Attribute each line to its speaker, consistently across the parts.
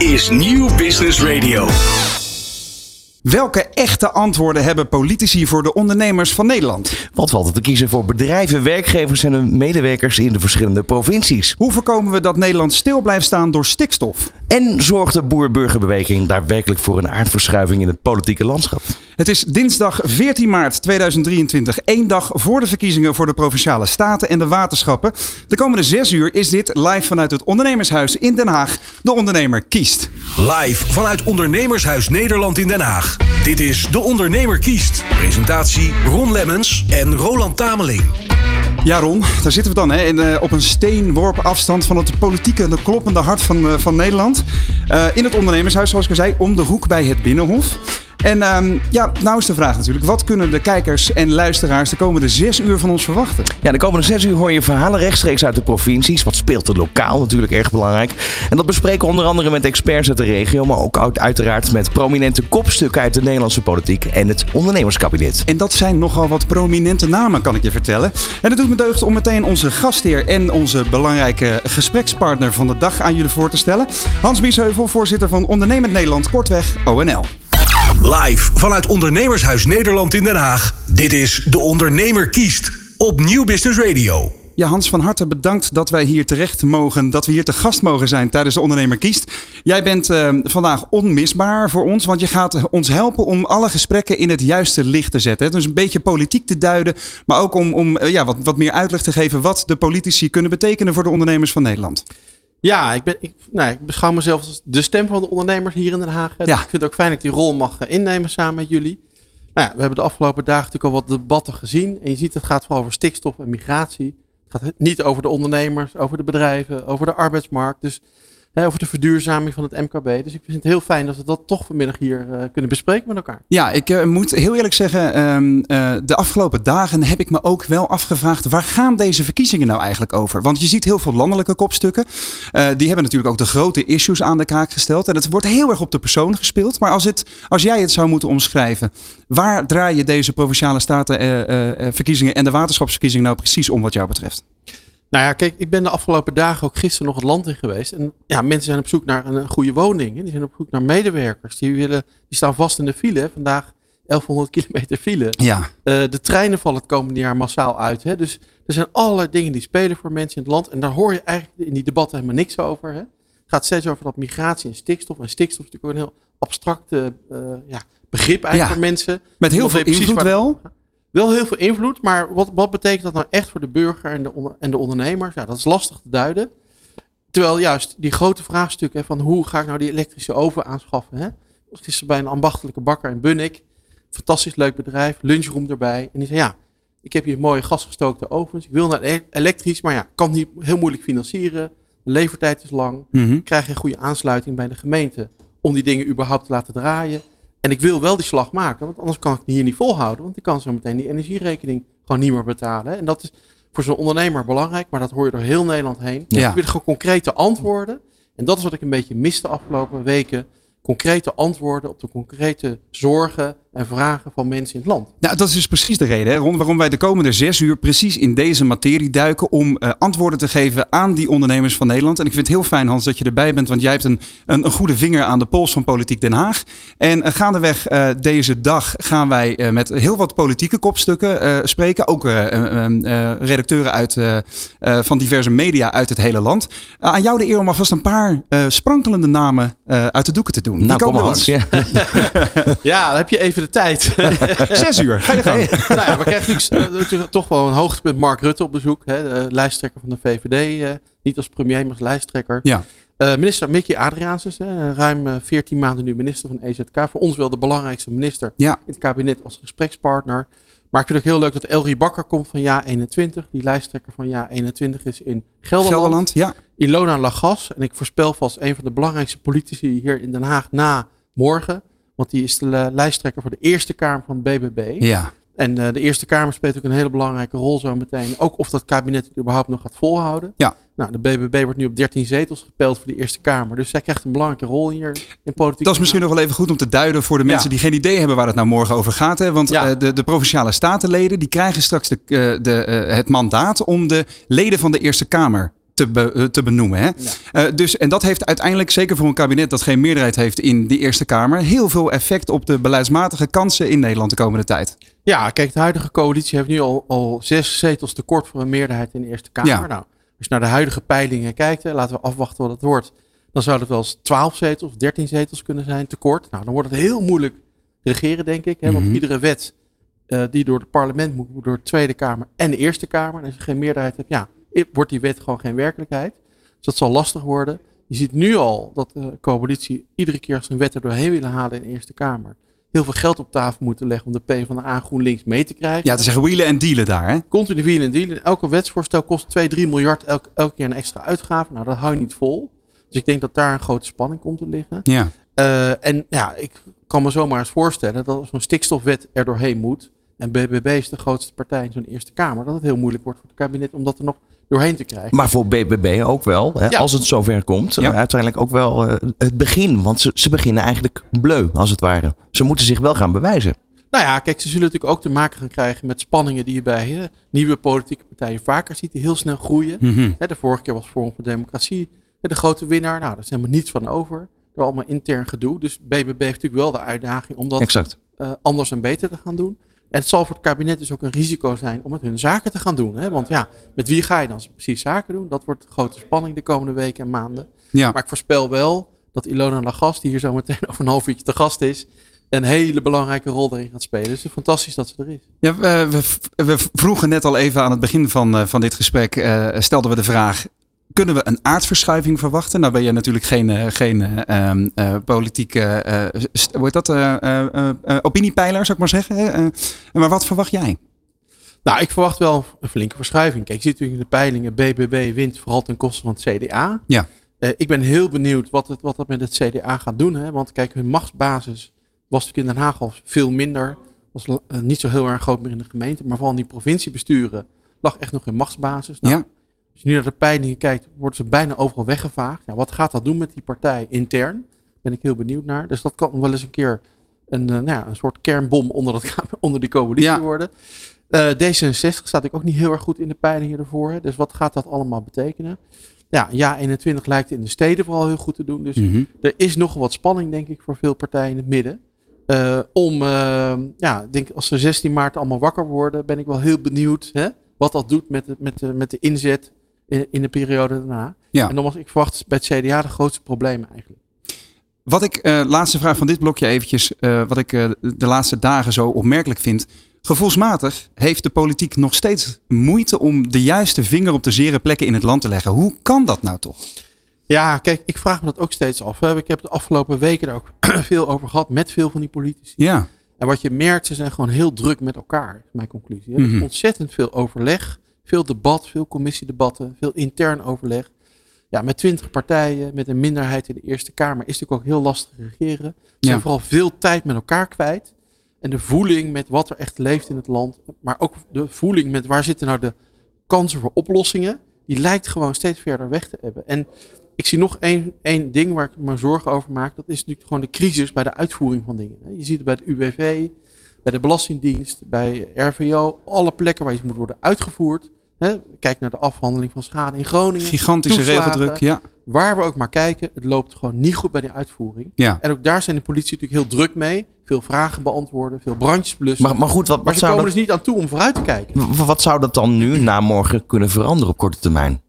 Speaker 1: Is Nieuw Business Radio.
Speaker 2: Welke echte antwoorden hebben politici voor de ondernemers van Nederland?
Speaker 3: Wat valt er te kiezen voor bedrijven, werkgevers en hun medewerkers in de verschillende provincies?
Speaker 2: Hoe voorkomen we dat Nederland stil blijft staan door stikstof?
Speaker 3: En zorgt de boer-burgerbeweging daadwerkelijk voor een aardverschuiving in het politieke landschap?
Speaker 2: Het is dinsdag 14 maart 2023, één dag voor de verkiezingen voor de provinciale staten en de waterschappen. De komende zes uur is dit live vanuit het Ondernemershuis in Den Haag. De ondernemer kiest.
Speaker 1: Live vanuit Ondernemershuis Nederland in Den Haag. Dit is De Ondernemer kiest. Presentatie Ron Lemmens en Roland Tameling.
Speaker 2: Ja, Ron, daar zitten we dan hè, in, eh, op een steenworp afstand van het politieke, de kloppende hart van, eh, van Nederland. Eh, in het ondernemershuis, zoals ik al zei, om de hoek bij het Binnenhof. En ehm, ja, nou is de vraag natuurlijk, wat kunnen de kijkers en luisteraars de komende zes uur van ons verwachten?
Speaker 3: Ja, de komende zes uur hoor je verhalen rechtstreeks uit de provincies. Wat speelt er lokaal natuurlijk erg belangrijk. En dat bespreken we onder andere met experts uit de regio, maar ook uit- uiteraard met prominente kopstukken uit de Nederlandse politiek en het ondernemerskabinet.
Speaker 2: En dat zijn nogal wat prominente namen, kan ik je vertellen. En het doet me deugd om meteen onze gastheer en onze belangrijke gesprekspartner van de dag aan jullie voor te stellen. Hans Biesheuvel, voorzitter van Ondernemend Nederland, kortweg ONL.
Speaker 1: Live vanuit Ondernemershuis Nederland in Den Haag. Dit is De Ondernemer kiest op Nieuw Business Radio.
Speaker 2: Ja, Hans, van harte bedankt dat wij hier terecht mogen, dat we hier te gast mogen zijn tijdens de Ondernemer Kiest. Jij bent eh, vandaag onmisbaar voor ons, want je gaat ons helpen om alle gesprekken in het juiste licht te zetten. Dus een beetje politiek te duiden, maar ook om, om eh, ja, wat, wat meer uitleg te geven wat de politici kunnen betekenen voor de ondernemers van Nederland.
Speaker 4: Ja, ik, ben, ik, nou, ik beschouw mezelf als de stem van de ondernemers hier in Den Haag.
Speaker 2: Ja.
Speaker 4: Ik vind het ook fijn dat ik die rol mag eh, innemen samen met jullie. Nou ja, we hebben de afgelopen dagen natuurlijk al wat debatten gezien. En je ziet het gaat vooral over stikstof en migratie. Het gaat niet over de ondernemers, over de bedrijven, over de arbeidsmarkt. Dus over de verduurzaming van het MKB. Dus ik vind het heel fijn dat we dat toch vanmiddag hier eh, kunnen bespreken met elkaar.
Speaker 2: Ja, ik eh, moet heel eerlijk zeggen, ehm, eh, de afgelopen dagen heb ik me ook wel afgevraagd, waar gaan deze verkiezingen nou eigenlijk over? Want je ziet heel veel landelijke kopstukken. Die hebben natuurlijk ook de grote issues aan de kaak gesteld. En het wordt heel erg op de persoon gespeeld. Maar als, het, als jij het zou moeten omschrijven, waar draaien deze provinciale staten eh, eh, eh, verkiezingen en de waterschapsverkiezingen nou precies om wat jou betreft?
Speaker 4: Nou ja, kijk, ik ben de afgelopen dagen ook gisteren nog het land in geweest. En ja, mensen zijn op zoek naar een, goede woning. Hè. Die zijn op zoek naar medewerkers. Die, willen, die staan vast in de file. Vandaag 1100 kilometer file.
Speaker 2: Ja,
Speaker 4: Eh, de treinen vallen het komende jaar massaal uit. Hè? Dus er zijn allerlei dingen die spelen voor mensen in het land. En daar hoor je eigenlijk in die debatten helemaal niks over. Hè? Het gaat steeds over dat migratie en stikstof. En stikstof is natuurlijk ook een heel abstract eh, ja, begrip eigenlijk
Speaker 2: Ja.
Speaker 4: voor mensen.
Speaker 2: met heel veel invloed
Speaker 4: waar-
Speaker 2: wel.
Speaker 4: Wel heel veel invloed, maar wat, wat betekent dat nou echt voor de burger en de, onder- en de ondernemers? Ja, dat is lastig te duiden. Terwijl juist die grote vraagstukken van hoe ga ik nou die elektrische oven aanschaffen? Hè? Was gisteren bij een ambachtelijke bakker in Bunnik. Fantastisch leuk bedrijf, lunchroom erbij. En die zei ja, ik heb hier mooie gasgestookte ovens. Ik wil naar e- elektrisch, maar ja, kan niet heel moeilijk financieren. De levertijd is lang.
Speaker 2: Mhm.
Speaker 4: Krijg geen goede aansluiting bij de gemeente om die dingen überhaupt te laten draaien. En ik wil wel die slag maken, want anders kan ik hier niet volhouden. Want ik kan zo meteen die energierekening gewoon niet meer betalen. En dat is voor zo'n ondernemer belangrijk, maar dat hoor je door heel Nederland heen.
Speaker 2: Ja.
Speaker 4: Ik wil gewoon concrete antwoorden. En dat is wat ik een beetje miste de afgelopen weken. Concrete antwoorden op de concrete zorgen en vragen van mensen in het land.
Speaker 2: Nou, dat is dus precies de reden hè, Ron, waarom wij de komende zes uur precies in deze materie duiken. Om eh, antwoorden te geven aan die ondernemers van Nederland. En ik vind het heel fijn, Hans, dat je erbij bent. Want jij hebt een, een, een goede vinger aan de pols van Politiek Den Haag. En eh, gaandeweg eh, deze dag gaan wij eh, met heel wat politieke kopstukken eh, spreken. Ook eh, eh, eh, redacteuren uit, van diverse media uit het hele land. Aan jou de eer om alvast een paar eh, sprankelende namen eh, uit de doeken te doen. Die
Speaker 3: Nou, kom
Speaker 2: komen
Speaker 3: maar Hans. Ja.
Speaker 4: Ja, dan heb je even de tijd.
Speaker 2: Zes uur, ga je gang.
Speaker 4: nou ja, we krijgen natuurlijk, eh, toch wel een hoogtepunt Mark Rutte op bezoek. Hè, de lijsttrekker van de VVD. eh, niet als premier, maar als lijsttrekker.
Speaker 2: Ja.
Speaker 4: Eh, minister Mickey Adriaansens, ruim eh, 14 maanden nu minister van EZK. Voor ons wel de belangrijkste minister
Speaker 2: Ja.
Speaker 4: in het kabinet als gesprekspartner. Maar ik vind het ook heel leuk dat Elrie Bakker komt van Ja 21. Die lijsttrekker van Ja 21 is in Gelderland.
Speaker 2: Gelderland, ja.
Speaker 4: Ilona Lagas. En ik voorspel vast een van de belangrijkste politici hier in Den Haag na morgen. Want die is de lijsttrekker voor de Eerste Kamer van het BBB.
Speaker 2: Ja.
Speaker 4: En eh, de Eerste Kamer speelt ook een hele belangrijke rol zo meteen. Ook of dat kabinet het überhaupt nog gaat volhouden.
Speaker 2: Ja.
Speaker 4: Nou, de BBB wordt nu op 13 zetels gepeld voor de Eerste Kamer. Dus zij krijgt een belangrijke rol hier in politiek.
Speaker 2: Dat is misschien nog wel even goed om te duiden voor de mensen
Speaker 4: Ja.
Speaker 2: die geen idee hebben waar het nou morgen over gaat. Hè? Want
Speaker 4: Ja.
Speaker 2: eh, de, de provinciale statenleden die krijgen straks de, eh, de, het mandaat om de leden van de Eerste Kamer te, be- eh, te benoemen. Hè? Eh, dus, en dat heeft uiteindelijk, zeker voor een kabinet dat geen meerderheid heeft in die Eerste Kamer, heel veel effect op de beleidsmatige kansen in Nederland de komende tijd.
Speaker 4: Ja, kijk, de huidige coalitie heeft nu al, al zes zetels tekort voor een meerderheid in de Eerste Kamer.
Speaker 2: Ja.
Speaker 4: Nou, als je naar de huidige peilingen kijkt, hè, laten we afwachten wat het wordt. Dan zou het wel eens 12 zetels of 13 zetels kunnen zijn tekort. Nou, dan wordt het heel moeilijk regeren, denk ik. Hè, Want
Speaker 2: Mhm.
Speaker 4: iedere wet eh, die door het parlement moet, moet door de Tweede Kamer en de Eerste Kamer. En als je geen meerderheid hebt, ja, wordt die wet gewoon geen werkelijkheid. Dus dat zal lastig worden. Je ziet nu al dat de coalitie iedere keer als een wet er doorheen willen halen in de Eerste Kamer. Heel veel geld op tafel moeten leggen om de PvdA GroenLinks mee te krijgen.
Speaker 2: Ja, te zeggen wielen en dealen daar. Hè?
Speaker 4: Continu wielen en dealen. Elke wetsvoorstel kost 2, 3 miljard elke, elke keer een extra uitgave. Nou, dat hou je niet vol. Dus ik denk dat daar een grote spanning komt te liggen.
Speaker 2: Ja.
Speaker 4: Eh, en ja, ik kan me zomaar eens voorstellen dat als zo'n stikstofwet er doorheen moet. En BBB is de grootste partij in zo'n Eerste Kamer. Dat het heel moeilijk wordt voor het kabinet om dat er nog doorheen te krijgen.
Speaker 3: Maar voor BBB ook wel, hè,
Speaker 4: Ja.
Speaker 3: als het zover komt.
Speaker 2: Ja.
Speaker 3: eh, Uiteindelijk ook wel eh, het begin. Want ze, ze beginnen eigenlijk bleu, als het ware. Ze moeten zich wel gaan bewijzen.
Speaker 4: Nou ja, kijk, ze zullen natuurlijk ook te maken gaan krijgen met spanningen die je bij eh, nieuwe politieke partijen vaker ziet. Die heel snel groeien.
Speaker 2: Mhm.
Speaker 4: Hè, de vorige keer was Forum voor Democratie de grote winnaar. Nou, daar is helemaal niets van over. Door allemaal intern gedoe. Dus BBB heeft natuurlijk wel de uitdaging om dat anders en beter te gaan doen. En het zal voor het kabinet dus ook een risico zijn om met hun zaken te gaan doen. Hè? Want ja, met wie ga je dan precies zaken doen? Dat wordt grote spanning de komende weken en maanden.
Speaker 2: Ja.
Speaker 4: Maar ik voorspel wel dat Ilona Lagast, die hier zo meteen over een half uurtje te gast is, een hele belangrijke rol erin gaat spelen. Dus het is fantastisch dat ze er is.
Speaker 2: Ja, we, we, we vroegen net al even aan het begin van, eh, van dit gesprek, eh, stelden we de vraag, kunnen we een aardverschuiving verwachten? Nou ben je natuurlijk geen, eh, geen eh, ehm, eh, politieke, st- hoe heet dat, opiniepeiler zou ik maar zeggen. maar wat verwacht jij?
Speaker 4: Nou, ik verwacht wel een flinke verschuiving. Kijk, je ziet natuurlijk in de peilingen, BBB wint vooral ten koste van het CDA.
Speaker 2: Ja.
Speaker 4: Ik ben heel benieuwd wat het, wat dat met het CDA gaat doen. Hè? Want kijk, hun machtsbasis was natuurlijk in Den Haag al veel minder. Was niet zo heel erg groot meer in de gemeente. Maar vooral in die provinciebesturen lag echt nog in machtsbasis. Nou,
Speaker 2: Ja.
Speaker 4: Als je nu naar de peilingen kijkt, worden ze bijna overal weggevaagd. Ja, wat gaat dat doen met die partij intern? Ben ik heel benieuwd naar. Dus dat kan wel eens een keer een, eh, nou ja, een soort kernbom onder, dat, onder die coalitie
Speaker 2: Ja.
Speaker 4: worden. Eh, D66 staat ik ook niet heel erg goed in de peilingen ervoor. Hè. Dus wat gaat dat allemaal betekenen? Ja, ja 21 lijkt in de steden vooral heel goed te doen. Dus
Speaker 2: Mhm.
Speaker 4: er is nog wat spanning, denk ik, voor veel partijen in het midden. Eh, om, ja, denk als ze 16 maart allemaal wakker worden, ben ik wel heel benieuwd hè, wat dat doet met, met, de, met de inzet in, in de periode daarna.
Speaker 2: Ja.
Speaker 4: En dan was ik verwacht bij het CDA de grootste problemen eigenlijk.
Speaker 2: Wat ik, eh, laatste vraag van dit blokje eventjes, eh, wat ik eh, de laatste dagen zo opmerkelijk vind. Gevoelsmatig heeft de politiek nog steeds moeite om de juiste vinger op de zere plekken in het land te leggen. Hoe kan dat nou toch?
Speaker 4: Ja, kijk, ik vraag me dat ook steeds af. hè. Ik heb de afgelopen weken er ook veel over gehad met veel van die politici.
Speaker 2: Ja,
Speaker 4: En wat je merkt, ze zijn gewoon heel druk met elkaar, is mijn conclusie. Er is
Speaker 2: Mhm.
Speaker 4: ontzettend veel overleg, veel debat, veel commissiedebatten, veel intern overleg. Ja, met twintig partijen, met een minderheid in de Eerste Kamer, is natuurlijk ook heel lastig regeren. Ze
Speaker 2: Ja.
Speaker 4: zijn vooral veel tijd met elkaar kwijt. En de voeling met wat er echt leeft in het land, maar ook de voeling met waar zitten nou de kansen voor oplossingen, die lijkt gewoon steeds verder weg te hebben. En ik zie nog één, één ding waar ik me zorgen over maak. Dat is natuurlijk gewoon de crisis bij de uitvoering van dingen. Je ziet het bij de UWV, bij de Belastingdienst, bij RVO. Alle plekken waar iets moet worden uitgevoerd. Hè, Kijk naar de afhandeling van schade in Groningen.
Speaker 2: gigantische regeldruk. Ja,
Speaker 4: Waar we ook maar kijken, het loopt gewoon niet goed bij de uitvoering.
Speaker 2: ja.
Speaker 4: En ook daar zijn de politie natuurlijk heel druk mee. Veel vragen beantwoorden, veel brandjes blussen.
Speaker 3: Maar, maar goed, wat,
Speaker 4: maar
Speaker 3: wat,
Speaker 4: ze
Speaker 3: zou
Speaker 4: komen
Speaker 3: dat,
Speaker 4: dus niet aan toe om vooruit te kijken.
Speaker 3: wat zou dat dan nu na morgen kunnen veranderen op korte termijn?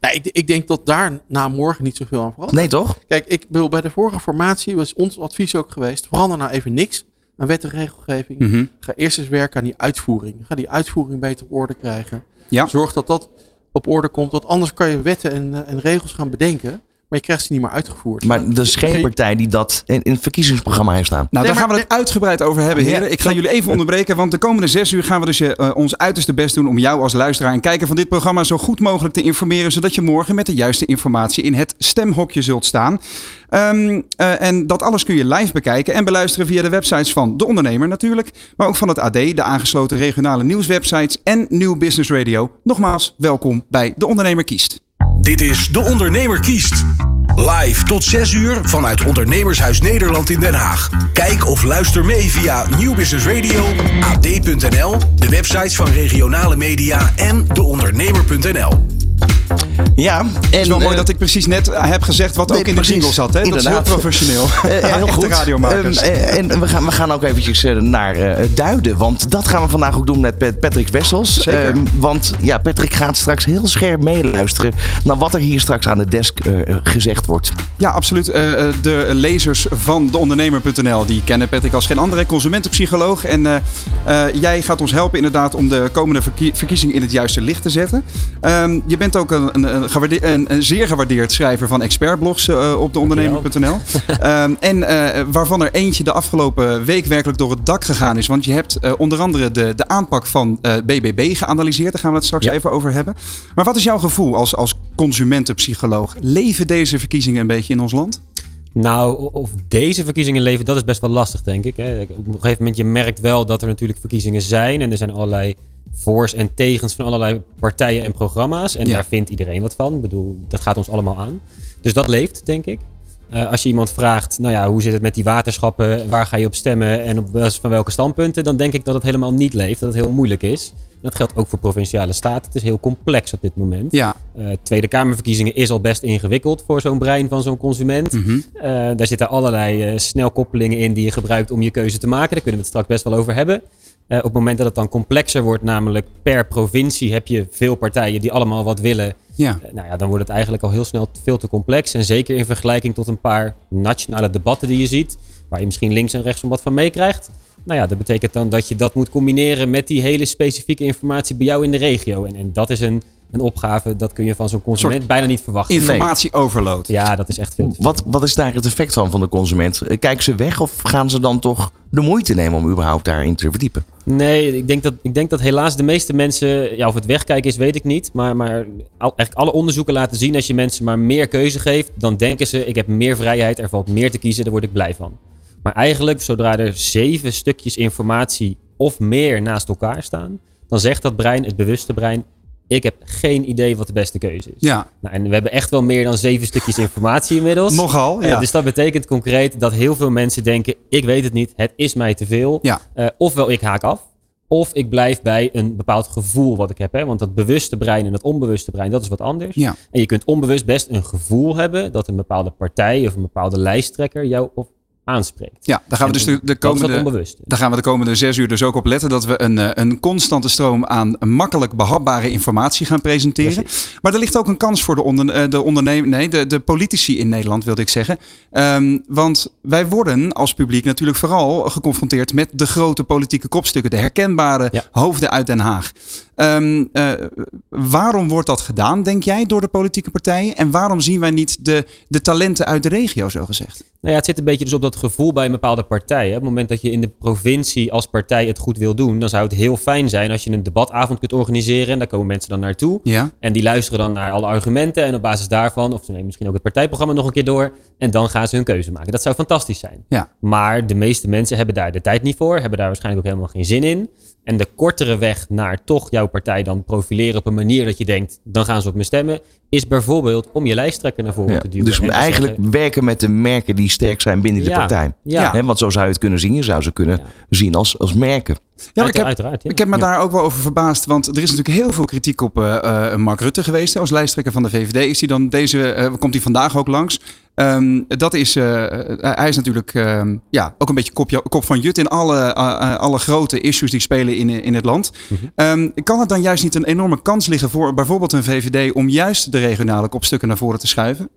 Speaker 4: Nou, ik, ik denk dat daar na morgen niet zoveel aan verandert.
Speaker 3: Nee, toch?
Speaker 4: Kijk, ik bedoel, bij de vorige formatie was ons advies ook geweest. Verander nou even niks aan wet en regelgeving.
Speaker 2: Mhm.
Speaker 4: Ga eerst eens werken aan die uitvoering. Ga die uitvoering beter op orde krijgen.
Speaker 2: Ja.
Speaker 4: Zorg dat dat op orde komt. Want anders kan je wetten en, eh, en regels gaan bedenken. Maar je krijgt ze niet meer uitgevoerd.
Speaker 3: Maar er is geen partij die dat in, in het verkiezingsprogramma heeft staan.
Speaker 2: Nou,
Speaker 4: Nee,
Speaker 2: daar gaan we het uitgebreid over hebben, heren. Ik ga jullie even onderbreken, want de komende zes uur gaan we dus eh, ons uiterste best doen om jou als luisteraar en kijker van dit programma zo goed mogelijk te informeren, zodat je morgen met de juiste informatie in het stemhokje zult staan. Ehm, eh, en dat alles kun je live bekijken en beluisteren via de websites van De Ondernemer natuurlijk, maar ook van het AD, de aangesloten regionale nieuwswebsites en Nieuw Business Radio. Nogmaals, welkom bij De Ondernemer kiest.
Speaker 1: Dit is De Ondernemer kiest. Live tot 6 uur vanuit Ondernemershuis Nederland in Den Haag. Kijk of luister mee via Nieuw Business Radio, AD.nl, de websites van regionale media en deondernemer.nl.
Speaker 3: Ja, en
Speaker 2: Het is wel mooi
Speaker 3: eh,
Speaker 2: dat ik precies net heb gezegd wat
Speaker 3: nee,
Speaker 2: ook in de jingle zat. Hè? Dat is heel professioneel.
Speaker 3: Eh, heel goed.
Speaker 2: radiomakers.
Speaker 3: Eh, en we gaan, we gaan ook eventjes eh, naar eh, Duiden. Want dat gaan we vandaag ook doen met Pat- Patrick Wessels. Ehm, want ja, Patrick gaat straks heel scherp meeluisteren naar wat er hier straks aan de desk eh, gezegd wordt.
Speaker 2: Ja, absoluut. Eh, eh, de lezers van deondernemer.nl die kennen Patrick als geen andere consumentenpsycholoog. En eh, eh, jij gaat ons helpen inderdaad om de komende verkie- verkiezingen in het juiste licht te zetten. Ehm, je bent ook een, een, een, zeer gewaardeerd schrijver van expertblogs eh, op deondernemer.nl. Ehm, en eh, waarvan er eentje de afgelopen week werkelijk door het dak gegaan is. Want je hebt eh, onder andere de, de aanpak van BBB geanalyseerd. Daar gaan we het straks
Speaker 3: Ja.
Speaker 2: even over hebben. Maar wat is jouw gevoel als, als consumentenpsycholoog? Leven deze verkiezingen een beetje in ons land?
Speaker 5: Nou, of deze verkiezingen leven, dat is best wel lastig, denk ik. Hè. Op een gegeven moment, je merkt wel dat er natuurlijk verkiezingen zijn. En er zijn allerlei voor's en tegens van allerlei partijen en programma's. En
Speaker 2: Ja.
Speaker 5: daar vindt iedereen wat van. Ik bedoel, dat gaat ons allemaal aan. Dus dat leeft, denk ik. Eh, als je iemand vraagt, nou ja, hoe zit het met die waterschappen? Waar ga je op stemmen en op basis van welke standpunten? Dan denk ik dat het helemaal niet leeft, dat het heel moeilijk is. Dat geldt ook voor provinciale staten. Het is heel complex op dit moment.
Speaker 2: Ja,
Speaker 5: Eh, Tweede Kamerverkiezingen is al best ingewikkeld voor zo'n brein van zo'n consument.
Speaker 2: Mhm.
Speaker 5: Eh, daar zitten allerlei eh, snelkoppelingen in die je gebruikt om je keuze te maken. Daar kunnen we het straks best wel over hebben. Op het moment dat het dan complexer wordt, namelijk per provincie heb je veel partijen die allemaal wat willen.
Speaker 2: ja.
Speaker 5: Nou ja, dan wordt het eigenlijk al heel snel veel te complex. En zeker in vergelijking tot een paar nationale debatten die je ziet, waar je misschien links en rechts wat van meekrijgt. Nou ja, dat betekent dan dat je dat moet combineren met die hele specifieke informatie bij jou in de regio. En, en dat is een, een opgave, dat kun je van zo'n consument bijna niet verwachten.
Speaker 2: Informatieoverload.
Speaker 5: Ja, dat is echt veel.
Speaker 3: Wat, wat is daar het effect van van de consument? Eh, Kijken ze weg of gaan ze dan toch de moeite nemen om überhaupt daarin te verdiepen?
Speaker 5: Nee, ik denk dat, ik denk dat helaas de meeste mensen, ja, of het wegkijken is, weet ik niet. Maar, maar al, eigenlijk alle onderzoeken laten zien, als je mensen maar meer keuze geeft, dan denken ze, ik heb meer vrijheid, er valt meer te kiezen, daar word ik blij van. Maar eigenlijk, zodra er zeven stukjes informatie of meer naast elkaar staan, dan zegt dat brein, het bewuste brein, ik heb geen idee wat de beste keuze is.
Speaker 2: Ja,
Speaker 5: Nou, en we hebben echt wel meer dan zeven stukjes informatie inmiddels.
Speaker 2: nogal.
Speaker 5: Eh,
Speaker 2: Ja.
Speaker 5: dus dat betekent concreet dat heel veel mensen denken: ik weet het niet, het is mij te veel.
Speaker 2: Ja.
Speaker 5: Eh, ofwel ik haak af, of ik blijf bij een bepaald gevoel wat ik heb. Hè? Want dat bewuste brein en het onbewuste brein, dat is wat anders.
Speaker 2: Ja.
Speaker 5: En je kunt onbewust best een gevoel hebben dat een bepaalde partij of een bepaalde lijsttrekker jou op aanspreekt.
Speaker 2: ja, daar gaan we dus de, de komende...
Speaker 5: onbewust.
Speaker 2: Daar gaan we de komende zes uur dus ook op letten dat we een, eh, een constante stroom aan makkelijk behapbare informatie gaan presenteren. Maar er ligt ook een kans voor de, onder, eh, de ondernemer, nee, de, de politici in Nederland, wilde ik zeggen. Ehm, want wij worden als publiek natuurlijk vooral geconfronteerd met de grote politieke kopstukken, de herkenbare
Speaker 5: Ja.
Speaker 2: hoofden uit Den Haag. Ehm, eh, waarom wordt dat gedaan, denk jij, door de politieke partijen? En waarom zien wij niet de, de talenten uit de regio, zo gezegd?
Speaker 5: Nou ja, het zit een beetje dus op dat gevoel bij een bepaalde partij. Hè. Op het moment dat je in de provincie als partij het goed wil doen, dan zou het heel fijn zijn als je een debatavond kunt organiseren. En daar komen mensen dan naartoe.
Speaker 2: Ja,
Speaker 5: En die luisteren dan naar alle argumenten. En op basis daarvan, of ze nemen misschien ook het partijprogramma nog een keer door. En dan gaan ze hun keuze maken. Dat zou fantastisch zijn.
Speaker 2: ja.
Speaker 5: Maar de meeste mensen hebben daar de tijd niet voor. Hebben daar waarschijnlijk ook helemaal geen zin in. En de kortere weg naar toch jouw partij dan profileren op een manier dat je denkt, dan gaan ze op me stemmen. Is bijvoorbeeld om je lijsttrekker naar voren
Speaker 3: Ja,
Speaker 5: te duwen.
Speaker 3: dus eigenlijk
Speaker 5: zeggen,
Speaker 3: werken met de merken die sterk zijn binnen de partij.
Speaker 5: ja.
Speaker 3: Hè, want zo zou je het kunnen zien. Je zou ze kunnen
Speaker 5: Ja.
Speaker 3: zien als, als merken.
Speaker 2: Ja, ik heb,
Speaker 5: uiteraard. ja.
Speaker 2: Ik heb me
Speaker 5: Ja.
Speaker 2: daar ook wel over verbaasd, want er is natuurlijk heel veel kritiek op eh, eh, Mark Rutte geweest. Als lijsttrekker van de VVD is hij dan deze, eh, komt hij vandaag ook langs. Ehm, dat is, eh, eh, hij is natuurlijk ehm, ja, ook een beetje kopje, kop van Jut in alle, eh, alle grote issues die spelen in, in het land.
Speaker 5: Mhm.
Speaker 2: Ehm, kan het dan juist niet een enorme kans liggen voor bijvoorbeeld een VVD om juist de regionale kopstukken naar voren te schuiven?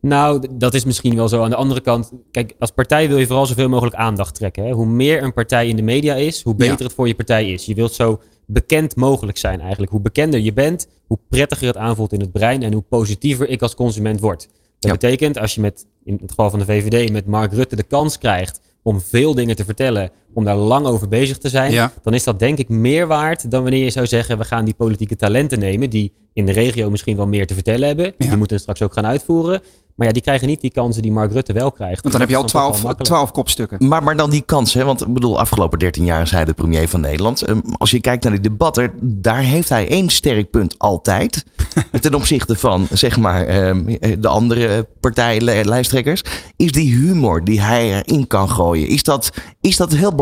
Speaker 5: Nou, dat is misschien wel zo. Aan de andere kant, kijk, als partij wil je vooral zoveel mogelijk aandacht trekken. Hè? Hoe meer een partij in de media is, hoe beter
Speaker 2: Ja.
Speaker 5: het voor je partij is. Je wilt zo bekend mogelijk zijn eigenlijk. Hoe bekender je bent, hoe prettiger het aanvoelt in het brein en hoe positiever ik als consument word. Dat
Speaker 2: Ja.
Speaker 5: betekent, als je met, in het geval van de VVD, met Mark Rutte de kans krijgt om veel dingen te vertellen, om daar lang over bezig te zijn,
Speaker 2: Ja.
Speaker 5: dan is dat denk ik meer waard dan wanneer je zou zeggen, we gaan die politieke talenten nemen die in de regio misschien wel meer te vertellen hebben.
Speaker 2: Ja.
Speaker 5: Die moeten het straks ook gaan uitvoeren. Maar ja, die krijgen niet die kansen die Mark Rutte wel krijgt.
Speaker 2: Want dan heb je al
Speaker 5: Dat is toch wel
Speaker 2: 12,
Speaker 5: makkelijk.
Speaker 2: 12 kopstukken.
Speaker 3: Maar, maar dan die kans, hè? want ik bedoel, afgelopen 13 jaar is hij de premier van Nederland. Ehm, Als je kijkt naar die debatten, daar heeft hij één sterk punt altijd. ten opzichte van, zeg maar, ehm, de andere partijlijsttrekkers. Is die humor die hij erin kan gooien. Is dat, is dat heel belangrijk